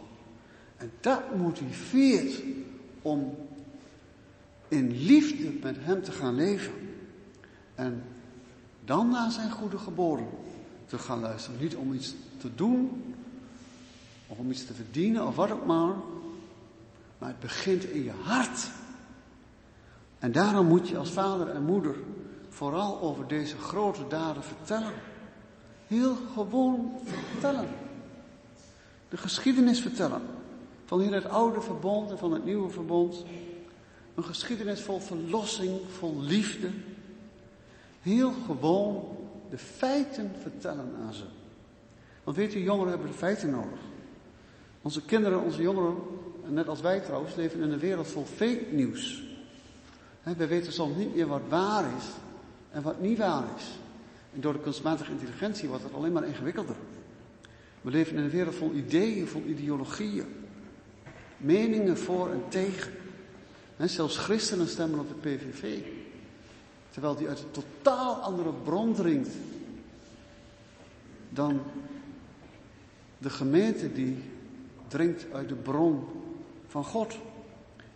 En dat motiveert om in liefde met Hem te gaan leven. En dan naar zijn goede geboren te gaan luisteren. Niet om iets te doen, of om iets te verdienen, of wat ook maar. Maar het begint in je hart. En daarom moet je als vader en moeder vooral over deze grote daden vertellen. Heel gewoon vertellen. De geschiedenis vertellen. Van in het oude verbond en van het nieuwe verbond. Een geschiedenis vol verlossing, vol liefde. Heel gewoon de feiten vertellen aan ze. Want weet u, jongeren hebben de feiten nodig. Onze kinderen, onze jongeren, net als wij trouwens, leven in een wereld vol fake nieuws. We weten soms niet meer wat waar is en wat niet waar is. En door de kunstmatige intelligentie wordt het alleen maar ingewikkelder. We leven in een wereld vol ideeën, vol ideologieën. Meningen voor en tegen. En zelfs christenen stemmen op de PVV. Terwijl die uit een totaal andere bron dringt dan de gemeente die drinkt uit de bron van God.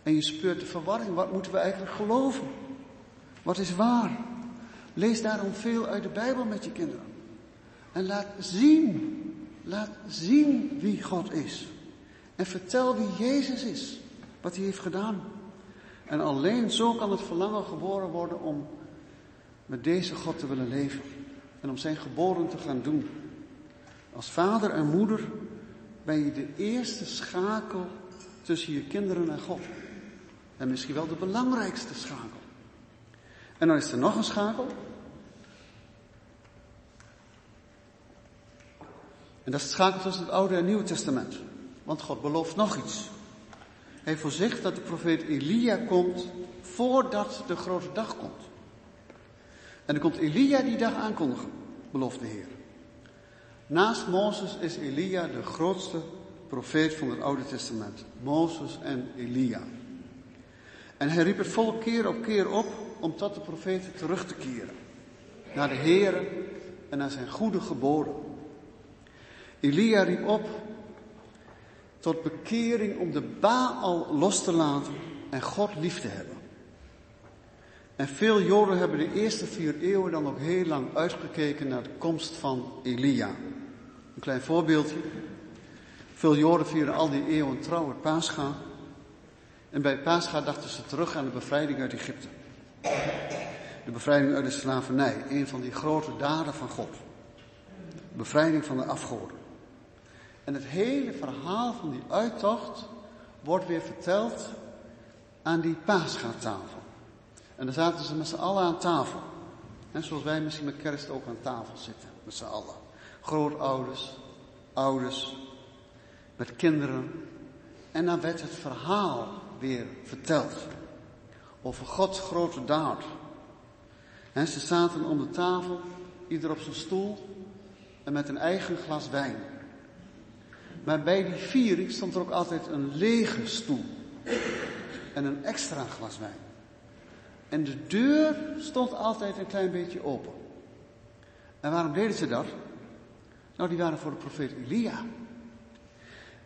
En je speurt de verwarring. Wat moeten we eigenlijk geloven? Wat is waar? Lees daarom veel uit de Bijbel met je kinderen. En laat zien, laat zien wie God is. En vertel wie Jezus is, wat hij heeft gedaan. En alleen zo kan het verlangen geboren worden om met deze God te willen leven. En om zijn geboren te gaan doen. Als vader en moeder ben je de eerste schakel tussen je kinderen en God. En misschien wel de belangrijkste schakel. En dan is er nog een schakel. En dat is de schakel tussen het Oude en Nieuwe Testament. Want God belooft nog iets. Hij voorzicht dat de profeet Elia komt voordat de grote dag komt. En dan komt Elia die dag aankondigen, belooft de Heer. Naast Mozes is Elia de grootste profeet van het Oude Testament. Mozes en Elia. En hij riep het volk keer op keer op om tot de profeten terug te keren. Naar de Heer en naar zijn goede geboden. Elia riep op tot bekering om de Baal los te laten en God lief te hebben. En veel Joden hebben de eerste vier eeuwen dan ook heel lang uitgekeken naar de komst van Elia. Een klein voorbeeldje. Veel Joden vieren al die eeuwen trouw het Pascha. En bij Pascha dachten ze terug aan de bevrijding uit Egypte. De bevrijding uit de slavernij. Een van die grote daden van God. De bevrijding van de afgoden. En het hele verhaal van die uittocht wordt weer verteld aan die Pascha-tafel. En dan zaten ze met z'n allen aan tafel. En zoals wij misschien met kerst ook aan tafel zitten, met z'n allen. Grootouders, ouders, met kinderen. En dan werd het verhaal weer verteld. Over Gods grote daad. En ze zaten om de tafel, ieder op zijn stoel en met een eigen glas wijn. Maar bij die viering stond er ook altijd een lege stoel. En een extra glas wijn. En de deur stond altijd een klein beetje open. En waarom deden ze dat? Nou, die waren voor de profeet Elia.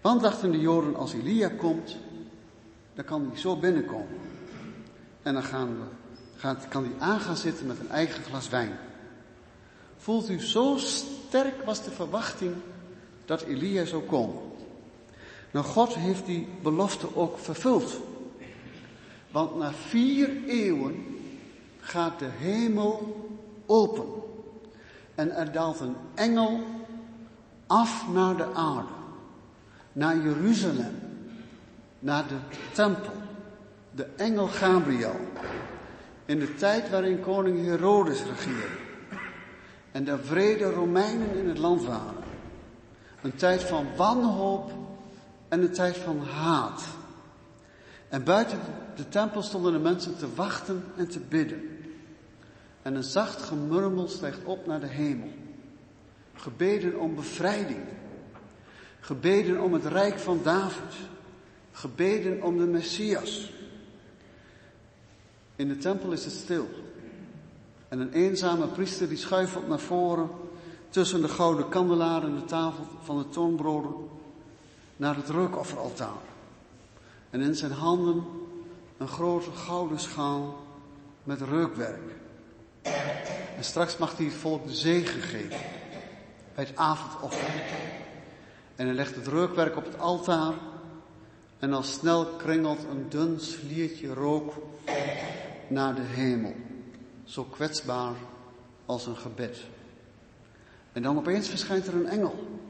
Want dachten de Joden, als Elia komt, dan kan hij zo binnenkomen. En dan gaan we, gaat, kan hij aan gaan zitten met een eigen glas wijn. Voelt u, zo sterk was de verwachting dat Elia zou komen. Nou, God heeft die belofte ook vervuld. Want na vier eeuwen gaat de hemel open. En er daalt een engel af naar de aarde. Naar Jeruzalem. Naar de tempel. De engel Gabriel. In de tijd waarin koning Herodes regeerde. En de vrede Romeinen in het land waren. Een tijd van wanhoop en een tijd van haat. En buiten de tempel stonden de mensen te wachten en te bidden. En een zacht gemurmel stijgt op naar de hemel. Gebeden om bevrijding. Gebeden om het rijk van David. Gebeden om de Messias. In de tempel is het stil. En een eenzame priester die schuifelt naar voren tussen de gouden kandelaar en de tafel van de toonbroden naar het reukofferaltaar. En in zijn handen een grote gouden schaal met reukwerk. En straks mag hij het volk de zegen geven bij het avondoffer. En hij legt het reukwerk op het altaar en al snel kringelt een dun sliertje rook naar de hemel. Zo kwetsbaar als een gebed. En dan opeens verschijnt er een engel.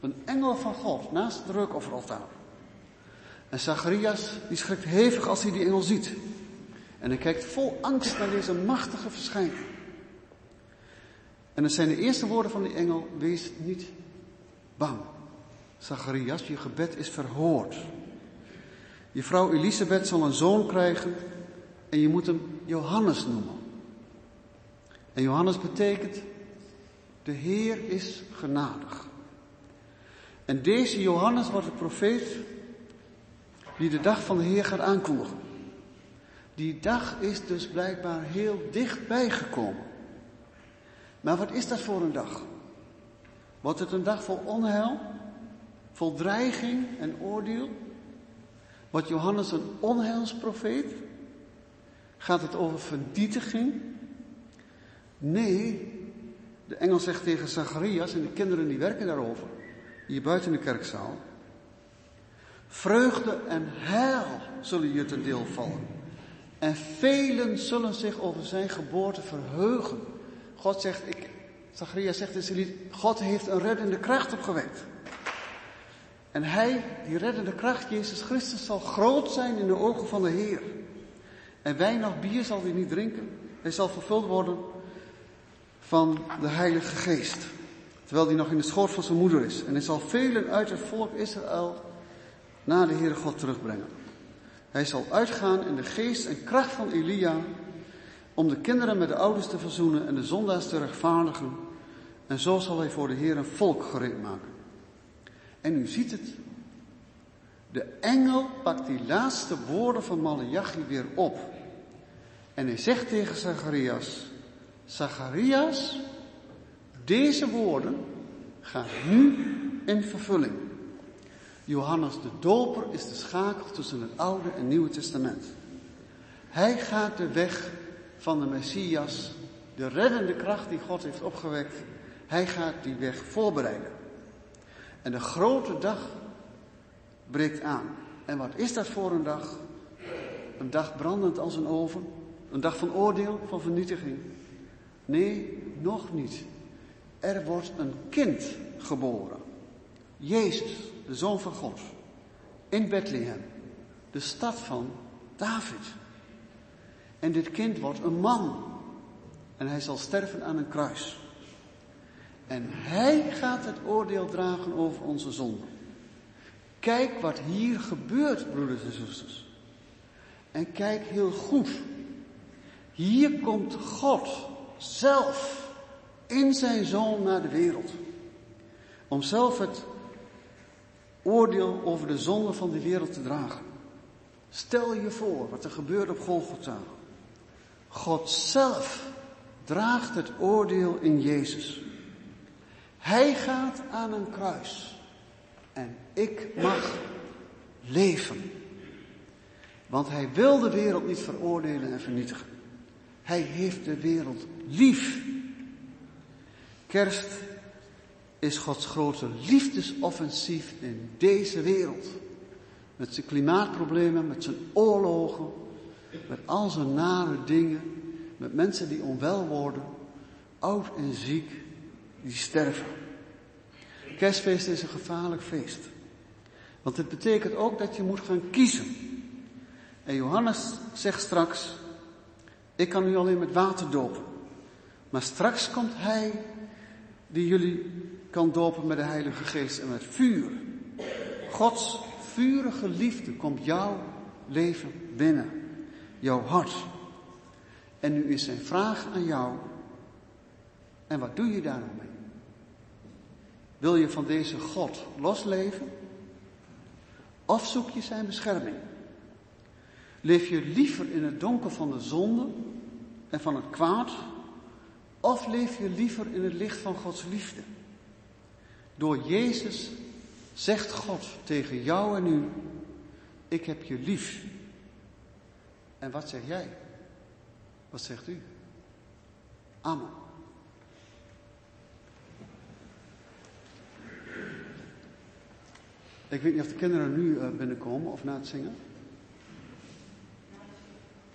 Een engel van God naast het reukofferaltaar. En Zacharias die schrikt hevig als hij die engel ziet. En hij kijkt vol angst naar deze machtige verschijning. En dan zijn de eerste woorden van die engel, wees niet bang. Zacharias, je gebed is verhoord. Je vrouw Elisabeth zal een zoon krijgen en je moet hem Johannes noemen. En Johannes betekent, de Heer is genadig. En deze Johannes wordt de profeet die de dag van de Heer gaat aankondigen. Die dag is dus blijkbaar heel dichtbij gekomen. Maar wat is dat voor een dag? Wordt het een dag vol onheil, vol dreiging en oordeel? Wordt Johannes een onheilsprofeet? Gaat het over vernietiging? Nee, de engel zegt tegen Zacharias en de kinderen die werken daarover, hier buiten de kerkzaal. Vreugde en heil zullen je ten deel vallen. En velen zullen zich over zijn geboorte verheugen. God zegt, ik, Zacharias zegt in zijn lied, God heeft een reddende kracht opgewekt. En hij, die reddende kracht, Jezus Christus, zal groot zijn in de ogen van de Heer. En wijn of bier zal hij niet drinken. Hij zal vervuld worden van de Heilige Geest. Terwijl hij nog in de schoot van zijn moeder is. En hij zal velen uit het volk Israël naar de Heere God terugbrengen. Hij zal uitgaan in de geest en kracht van Elia om de kinderen met de ouders te verzoenen en de zondaars te rechtvaardigen. En zo zal hij voor de Heer een volk gereed maken. En u ziet het. De engel pakt die laatste woorden van Malachi weer op. En hij zegt tegen Zacharias, Zacharias, deze woorden gaan nu in vervulling. Johannes de Doper is de schakel tussen het Oude en Nieuwe Testament. Hij gaat de weg van de Messias, de reddende kracht die God heeft opgewekt, hij gaat die weg voorbereiden. En de grote dag breekt aan. En wat is dat voor een dag? Een dag brandend als een oven, een dag van oordeel, van vernietiging. Nee, nog niet. Er wordt een kind geboren. Jezus, de Zoon van God. In Bethlehem, de stad van David. En dit kind wordt een man. En hij zal sterven aan een kruis. En hij gaat het oordeel dragen over onze zonde. Kijk wat hier gebeurt, broeders en zusters. En kijk heel goed. Hier komt God zelf in zijn zoon naar de wereld. Om zelf het oordeel over de zonde van de wereld te dragen. Stel je voor wat er gebeurt op Golgotha. God zelf draagt het oordeel in Jezus. Hij gaat aan een kruis. En ik mag leven. Want hij wil de wereld niet veroordelen en vernietigen. Hij heeft de wereld lief. Kerst is Gods grote liefdesoffensief in deze wereld. Met zijn klimaatproblemen, met zijn oorlogen, met al zijn nare dingen, met mensen die onwel worden, oud en ziek, die sterven. Kerstfeest is een gevaarlijk feest. Want het betekent ook dat je moet gaan kiezen. En Johannes zegt straks, ik kan u alleen met water dopen. Maar straks komt hij die jullie kan dopen met de Heilige Geest en met vuur. Gods vurige liefde komt jouw leven binnen. Jouw hart. En nu is zijn vraag aan jou. En wat doe je daar nou mee? Wil je van deze God losleven? Of zoek je zijn bescherming? Leef je liever in het donker van de zonde en van het kwaad? Of leef je liever in het licht van Gods liefde? Door Jezus zegt God tegen jou en u, ik heb je lief. En wat zeg jij? Wat zegt u? Amen. Ik weet niet of de kinderen nu eh, binnenkomen of na het zingen.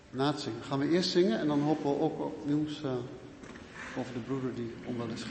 Na het zingen. Gaan we eerst zingen en dan hopen we ook op nieuws uh, over de broeder die onwel is.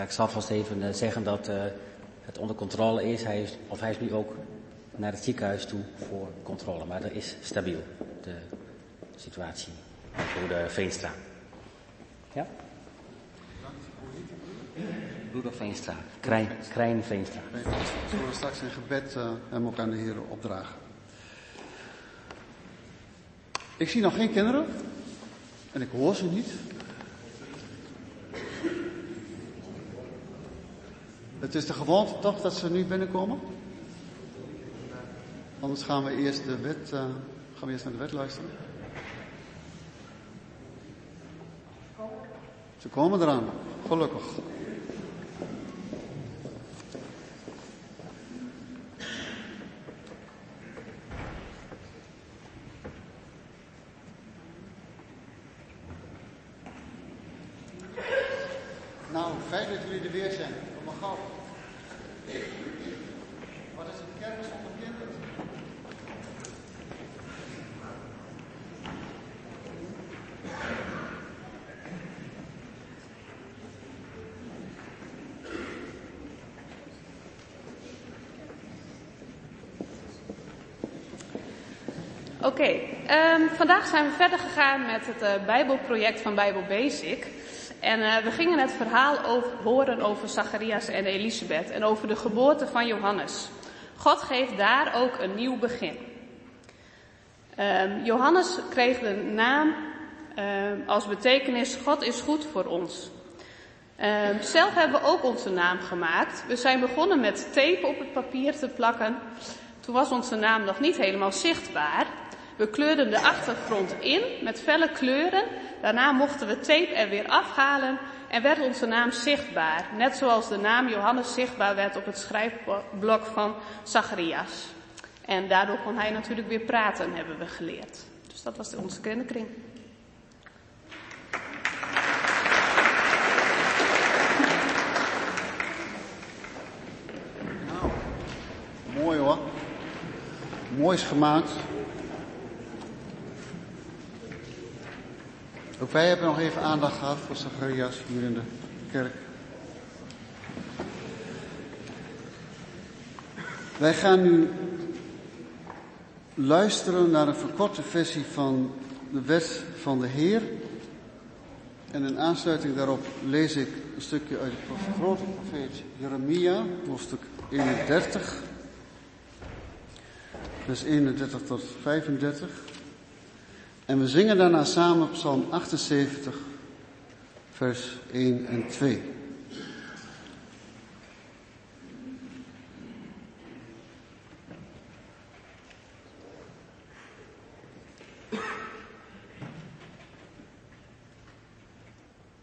Ja, ik zal vast even zeggen dat het onder controle is. Hij is. Of hij is nu ook naar het ziekenhuis toe voor controle. Maar dat is stabiel, de situatie voor de Veenstra. Ja? Broeder Veenstra, Krijn, Krijn Veenstra. We zullen straks in gebed uh, hem ook aan de Heer opdragen. Ik zie nog geen kinderen. En ik hoor ze niet. Het is de gewoonte toch dat ze nu binnenkomen? Anders gaan we eerst de wet, uh, gaan we eerst naar de wet luisteren. Ze komen eraan, gelukkig. Nou, fijn dat jullie er weer zijn. Kom maar gauw. Wat is een kerk zonder kinderen? Oké, okay, um, vandaag zijn we verder gegaan met het uh, Bijbelproject van Bijbel Basic. En uh, we gingen het verhaal horen over Zacharias en Elisabeth en over de geboorte van Johannes. God geeft daar ook een nieuw begin. Um, Johannes kreeg de naam um, als betekenis God is goed voor ons. Um, zelf hebben we ook onze naam gemaakt. We zijn begonnen met tape op het papier te plakken. Toen was onze naam nog niet helemaal zichtbaar. We kleurden de achtergrond in met felle kleuren. Daarna mochten we tape er weer afhalen en werd onze naam zichtbaar. Net zoals de naam Johannes zichtbaar werd op het schrijfblok van Zacharias. En daardoor kon hij natuurlijk weer praten, hebben we geleerd. Dus dat was onze kinderkring. Nou, mooi hoor. Mooi is gemaakt. Ook wij hebben nog even aandacht gehad voor Zacharias hier in de kerk. Wij gaan nu luisteren naar een verkorte versie van de wet van de Heer. En in aansluiting daarop lees ik een stukje uit de grote profeet Jeremia, hoofdstuk 31. Vers 31 tot 35. En we zingen daarna samen Psalm 78, vers 1 en 2.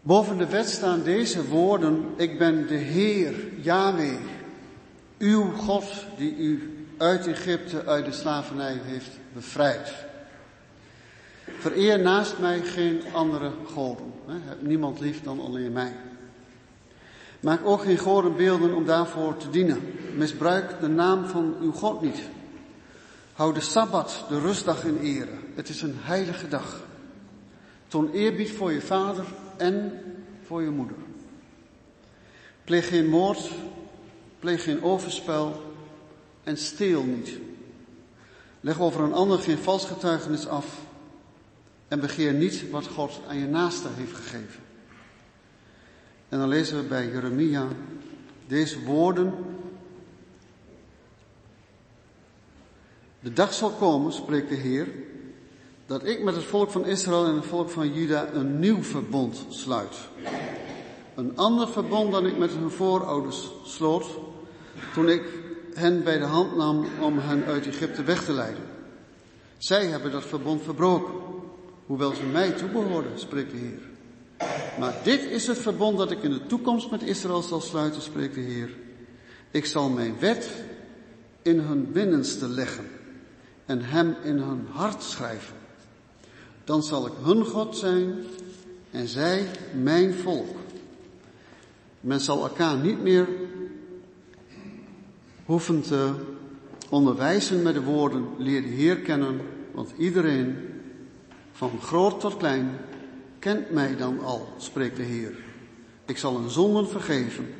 Boven de wet staan deze woorden, ik ben de Heer, Yahweh, uw God die u uit Egypte, uit de slavernij heeft bevrijd. Vereer naast mij geen andere goden. Heb niemand lief dan alleen mij. Maak ook geen godenbeelden om daarvoor te dienen. Misbruik de naam van uw God niet. Hou de Sabbat, de rustdag in ere. Het is een heilige dag. Toon eerbied voor je vader en voor je moeder. Pleeg geen moord, pleeg geen overspel en steel niet. Leg over een ander geen vals getuigenis af en begeer niet wat God aan je naaste heeft gegeven. En dan lezen we bij Jeremia deze woorden. De dag zal komen, spreekt de Heer, dat ik met het volk van Israël en het volk van Juda een nieuw verbond sluit. Een ander verbond dan ik met hun voorouders sloot toen ik hen bij de hand nam om hen uit Egypte weg te leiden. Zij hebben dat verbond verbroken hoewel ze mij toebehoorden, spreekt de Heer. Maar dit is het verbond dat ik in de toekomst met Israël zal sluiten, spreekt de Heer. Ik zal mijn wet in hun binnenste leggen en hem in hun hart schrijven. Dan zal ik hun God zijn en zij mijn volk. Men zal elkaar niet meer hoeven te onderwijzen met de woorden, leer de Heer kennen, want iedereen van groot tot klein, kent mij dan al, spreekt de Heer. Ik zal hun zonden vergeven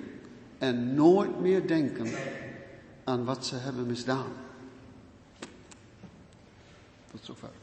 en nooit meer denken aan wat ze hebben misdaan. Tot zover.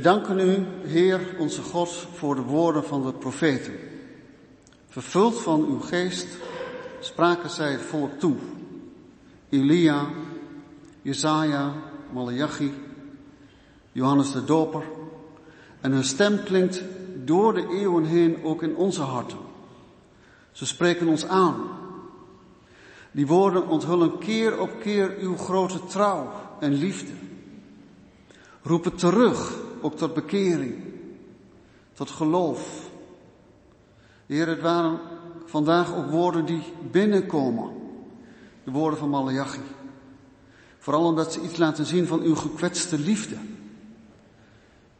We danken u, Heer, onze God, voor de woorden van de profeten. Vervuld van uw geest spraken zij het volk toe. Elia, Jezaja, Malachi, Johannes de Doper. En hun stem klinkt door de eeuwen heen ook in onze harten. Ze spreken ons aan. Die woorden onthullen keer op keer uw grote trouw en liefde. Roepen terug, ook tot bekering, tot geloof. Heer, het waren vandaag ook woorden die binnenkomen. De woorden van Malachi. Vooral omdat ze iets laten zien van uw gekwetste liefde.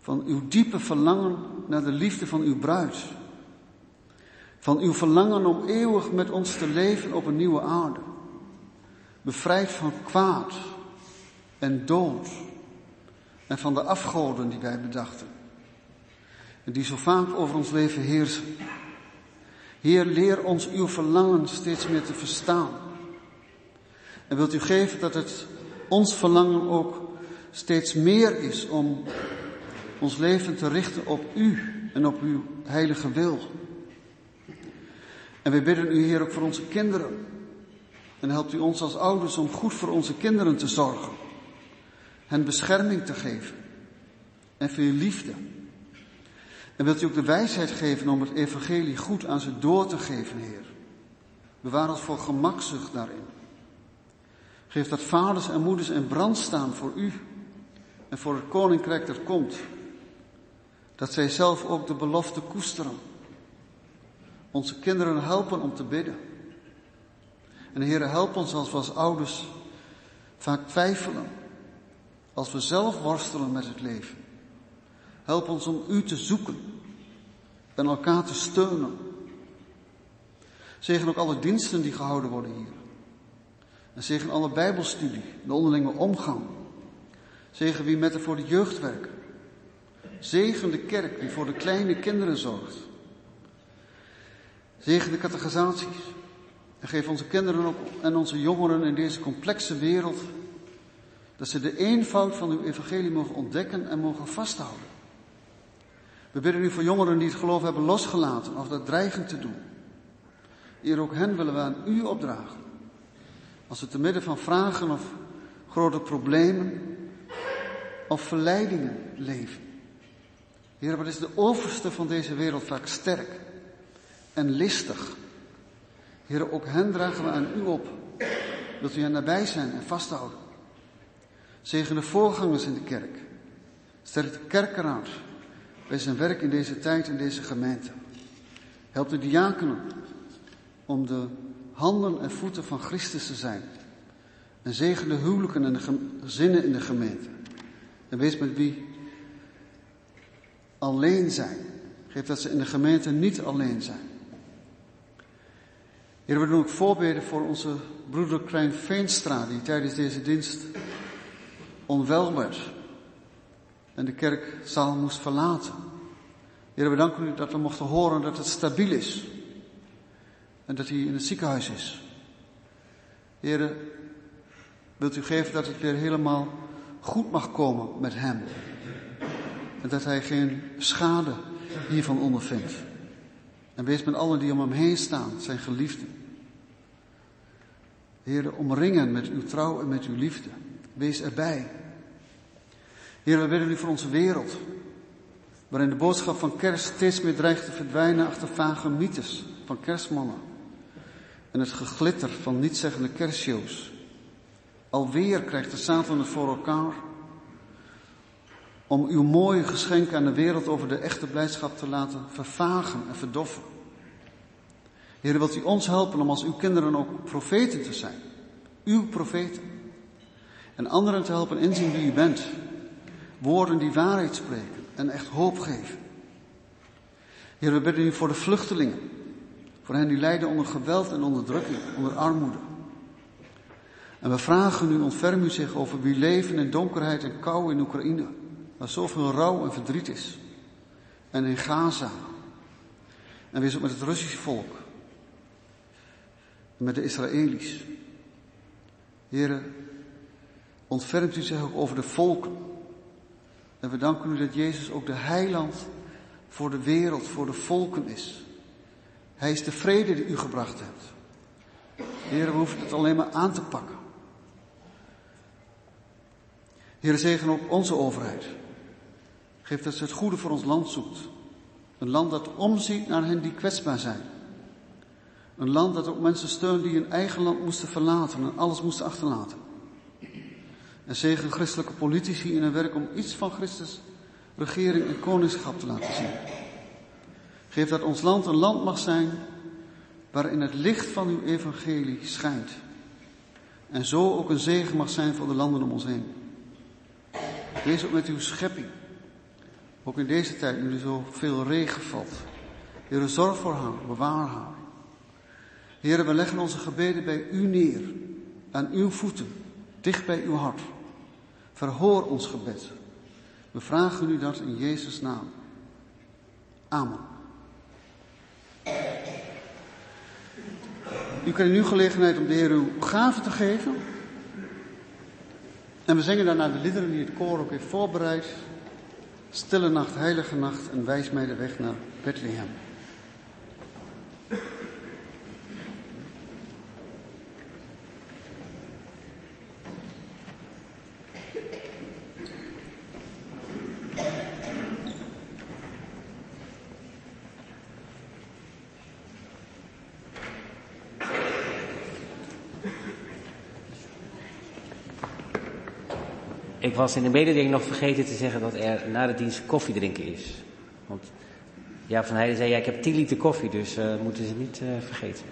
Van uw diepe verlangen naar de liefde van uw bruid. Van uw verlangen om eeuwig met ons te leven op een nieuwe aarde. Bevrijd van kwaad en dood. En van de afgoden die wij bedachten. En die zo vaak over ons leven heersen. Heer, leer ons uw verlangen steeds meer te verstaan. En wilt u geven dat het ons verlangen ook steeds meer is om ons leven te richten op u en op uw heilige wil. En we bidden u, Heer, ook voor onze kinderen. En helpt u ons als ouders om goed voor onze kinderen te zorgen. Hen bescherming te geven. En veel liefde. En wilt u ook de wijsheid geven om het evangelie goed aan ze door te geven, Heer. Bewaar ons voor gemakzucht daarin. Geef dat vaders en moeders in brand staan voor u en voor het koninkrijk dat komt. Dat zij zelf ook de belofte koesteren. Onze kinderen helpen om te bidden. En Heer, help ons als we als ouders vaak twijfelen. Als we zelf worstelen met het leven. Help ons om U te zoeken en elkaar te steunen. Zegen ook alle diensten die gehouden worden hier. En zegen alle bijbelstudie, de onderlinge omgang. Zegen wie met er voor de jeugd werken. Zegen de kerk die voor de kleine kinderen zorgt. Zegen de catechisaties. En geef onze kinderen en onze jongeren in deze complexe wereld dat ze de eenvoud van uw evangelie mogen ontdekken en mogen vasthouden. We bidden u voor jongeren die het geloof hebben losgelaten of dat dreigen te doen. Hier ook hen willen we aan u opdragen. Als ze te midden van vragen of grote problemen of verleidingen leven. Heer, wat is de overste van deze wereld vaak sterk en listig. Heer, ook hen dragen we aan u op. Dat u hen nabij zijn en vasthouden. Zegen de voorgangers in de kerk. Sterk de kerkeraad bij zijn werk in deze tijd in deze gemeente. Help de diakenen om de handen en voeten van Christus te zijn. En zegen de huwelijken en de gezinnen in de gemeente. En wees met wie alleen zijn. Geef dat ze in de gemeente niet alleen zijn. Heer, we ook voorbeden voor onze broeder Klein Veenstra, die tijdens deze dienst onwel werd en de kerkzaal moest verlaten. Heer, we danken u dat we mochten horen dat het stabiel is en dat hij in het ziekenhuis is. Heer, wilt u geven dat het weer helemaal goed mag komen met hem en dat hij geen schade hiervan ondervindt. En wees met allen die om hem heen staan, zijn geliefden. Heer, omringen met uw trouw en met uw liefde. Wees erbij. Heer, we bidden u voor onze wereld, waarin de boodschap van kerst steeds meer dreigt te verdwijnen achter vage mythes van kerstmannen en het geglitter van nietzeggende kerstshows. Alweer krijgt de Satan het voor elkaar om uw mooie geschenk aan de wereld over de echte blijdschap te laten vervagen en verdoffen. Heer, wilt u ons helpen om als uw kinderen ook profeten te zijn? Uw profeten. En anderen te helpen inzien wie u bent. Woorden die waarheid spreken en echt hoop geven. Heer, we bidden u voor de vluchtelingen. Voor hen die lijden onder geweld en onderdrukking, onder armoede. En we vragen u, ontferm u zich over wie leven in donkerheid en kou in Oekraïne. Waar zoveel rouw en verdriet is. En in Gaza. En wees ook met het Russische volk. En met de Israëli's. Heren, ontfermt u zich ook over de volken. En we danken u dat Jezus ook de heiland voor de wereld, voor de volken is. Hij is de vrede die u gebracht hebt. Heer, we hoeven het alleen maar aan te pakken. Heer, zegen ook onze overheid. Geef dat ze het goede voor ons land zoekt. Een land dat omziet naar hen die kwetsbaar zijn. Een land dat ook mensen steunt die hun eigen land moesten verlaten en alles moesten achterlaten. En zegen christelijke politici in hun werk om iets van Christus regering en koningschap te laten zien. Geef dat ons land een land mag zijn waarin het licht van uw evangelie schijnt. En zo ook een zegen mag zijn voor de landen om ons heen. Wees ook met uw schepping. Ook in deze tijd, nu er zo veel regen valt. Heer, zorg voor haar, bewaar haar. Heer, we leggen onze gebeden bij u neer, aan uw voeten, dicht bij uw hart. Verhoor ons gebed. We vragen u dat in Jezus' naam. Amen. U krijgt nu gelegenheid om de Heer uw gave te geven. En we zingen daarna de liederen die het koor ook heeft voorbereid. Stille nacht, heilige nacht en wijs mij de weg naar Bethlehem. Was in de mededeling nog vergeten te zeggen dat er na de dienst koffie drinken is. Want ja, van Heijden zei, ja, ik heb 10 liter koffie, dus uh, moeten ze niet uh, vergeten.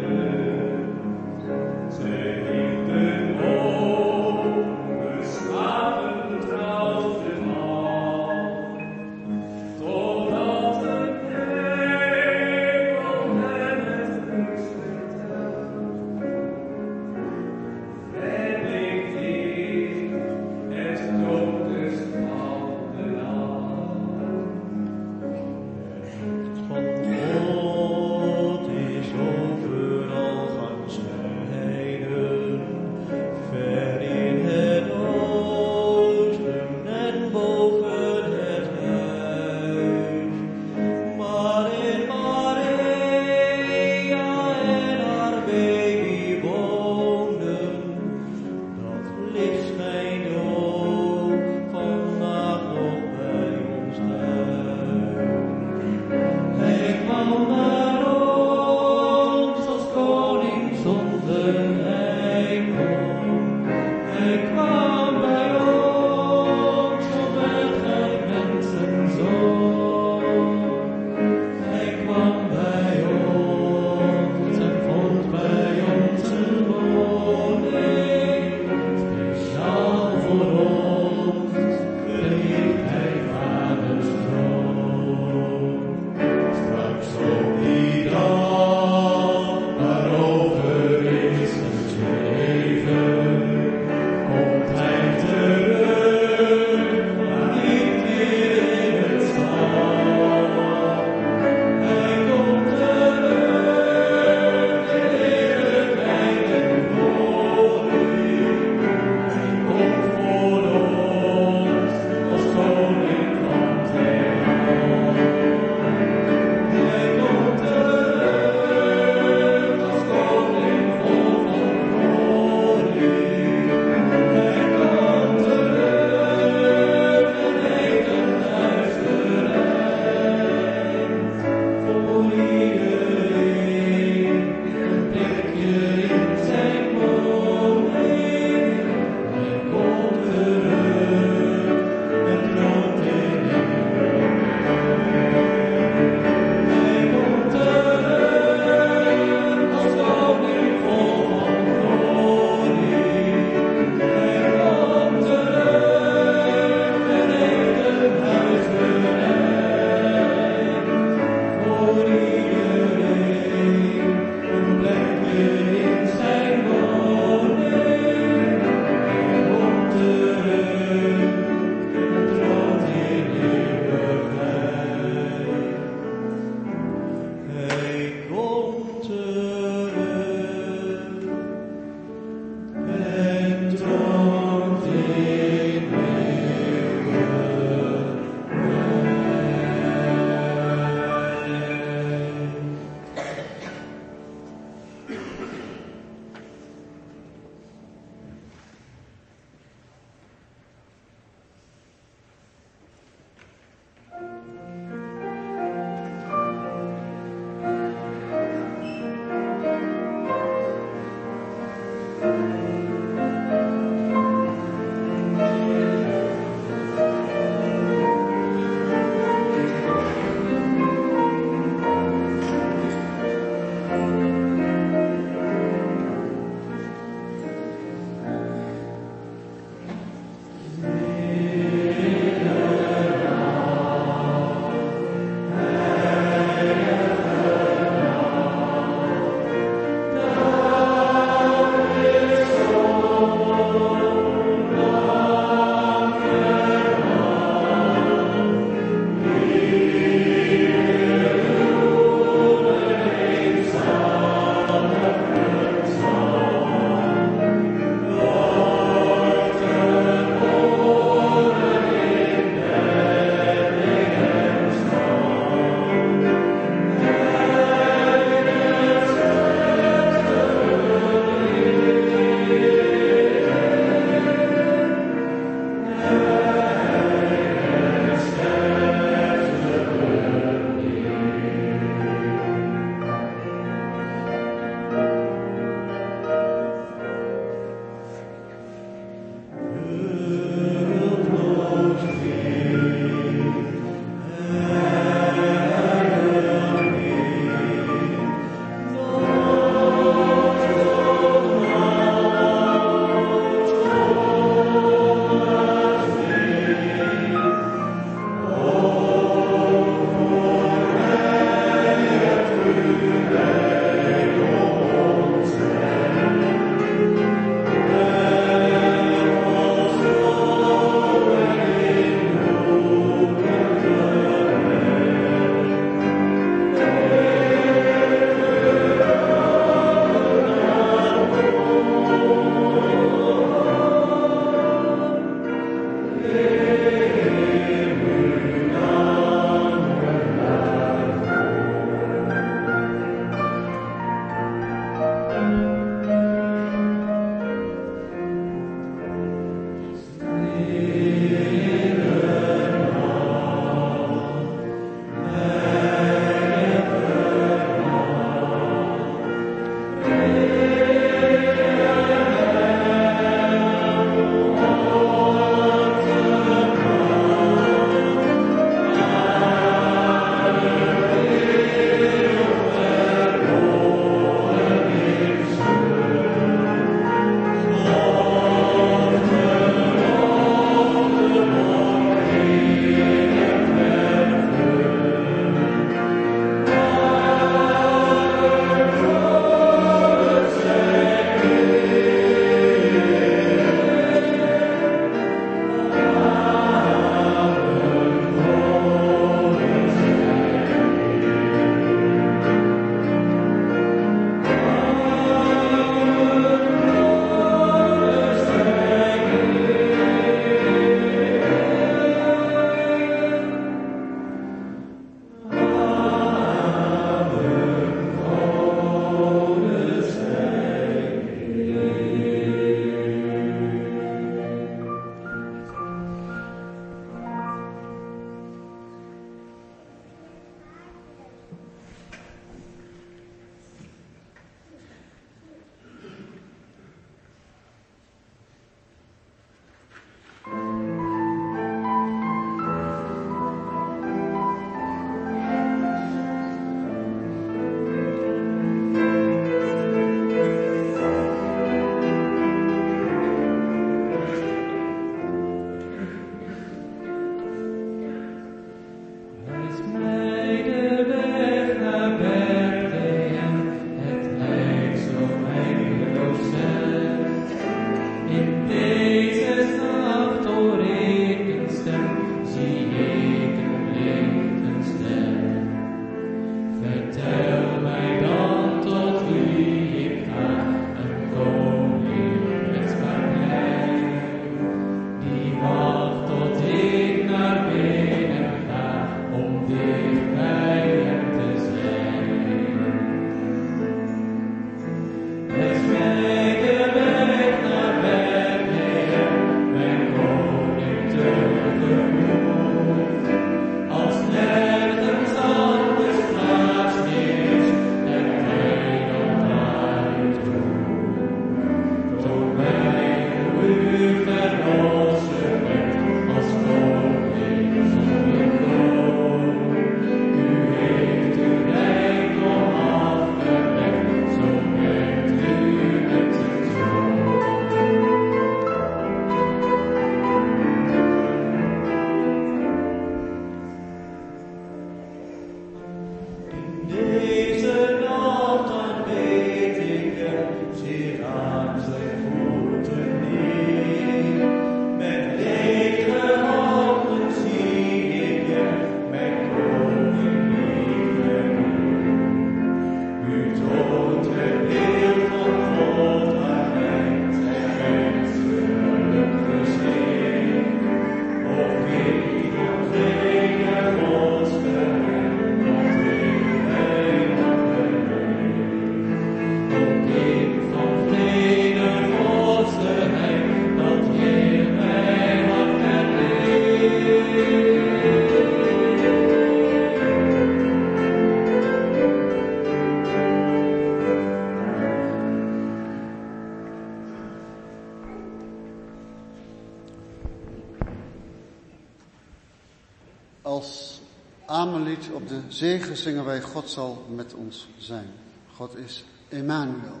De zegen zingen wij God zal met ons zijn. God is Emmanuel.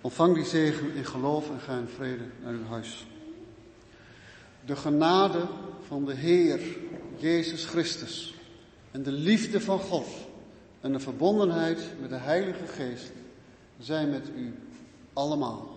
Ontvang die zegen in geloof en ga in vrede naar uw huis. De genade van de Heer Jezus Christus en de liefde van God en de verbondenheid met de Heilige Geest zijn met u allemaal.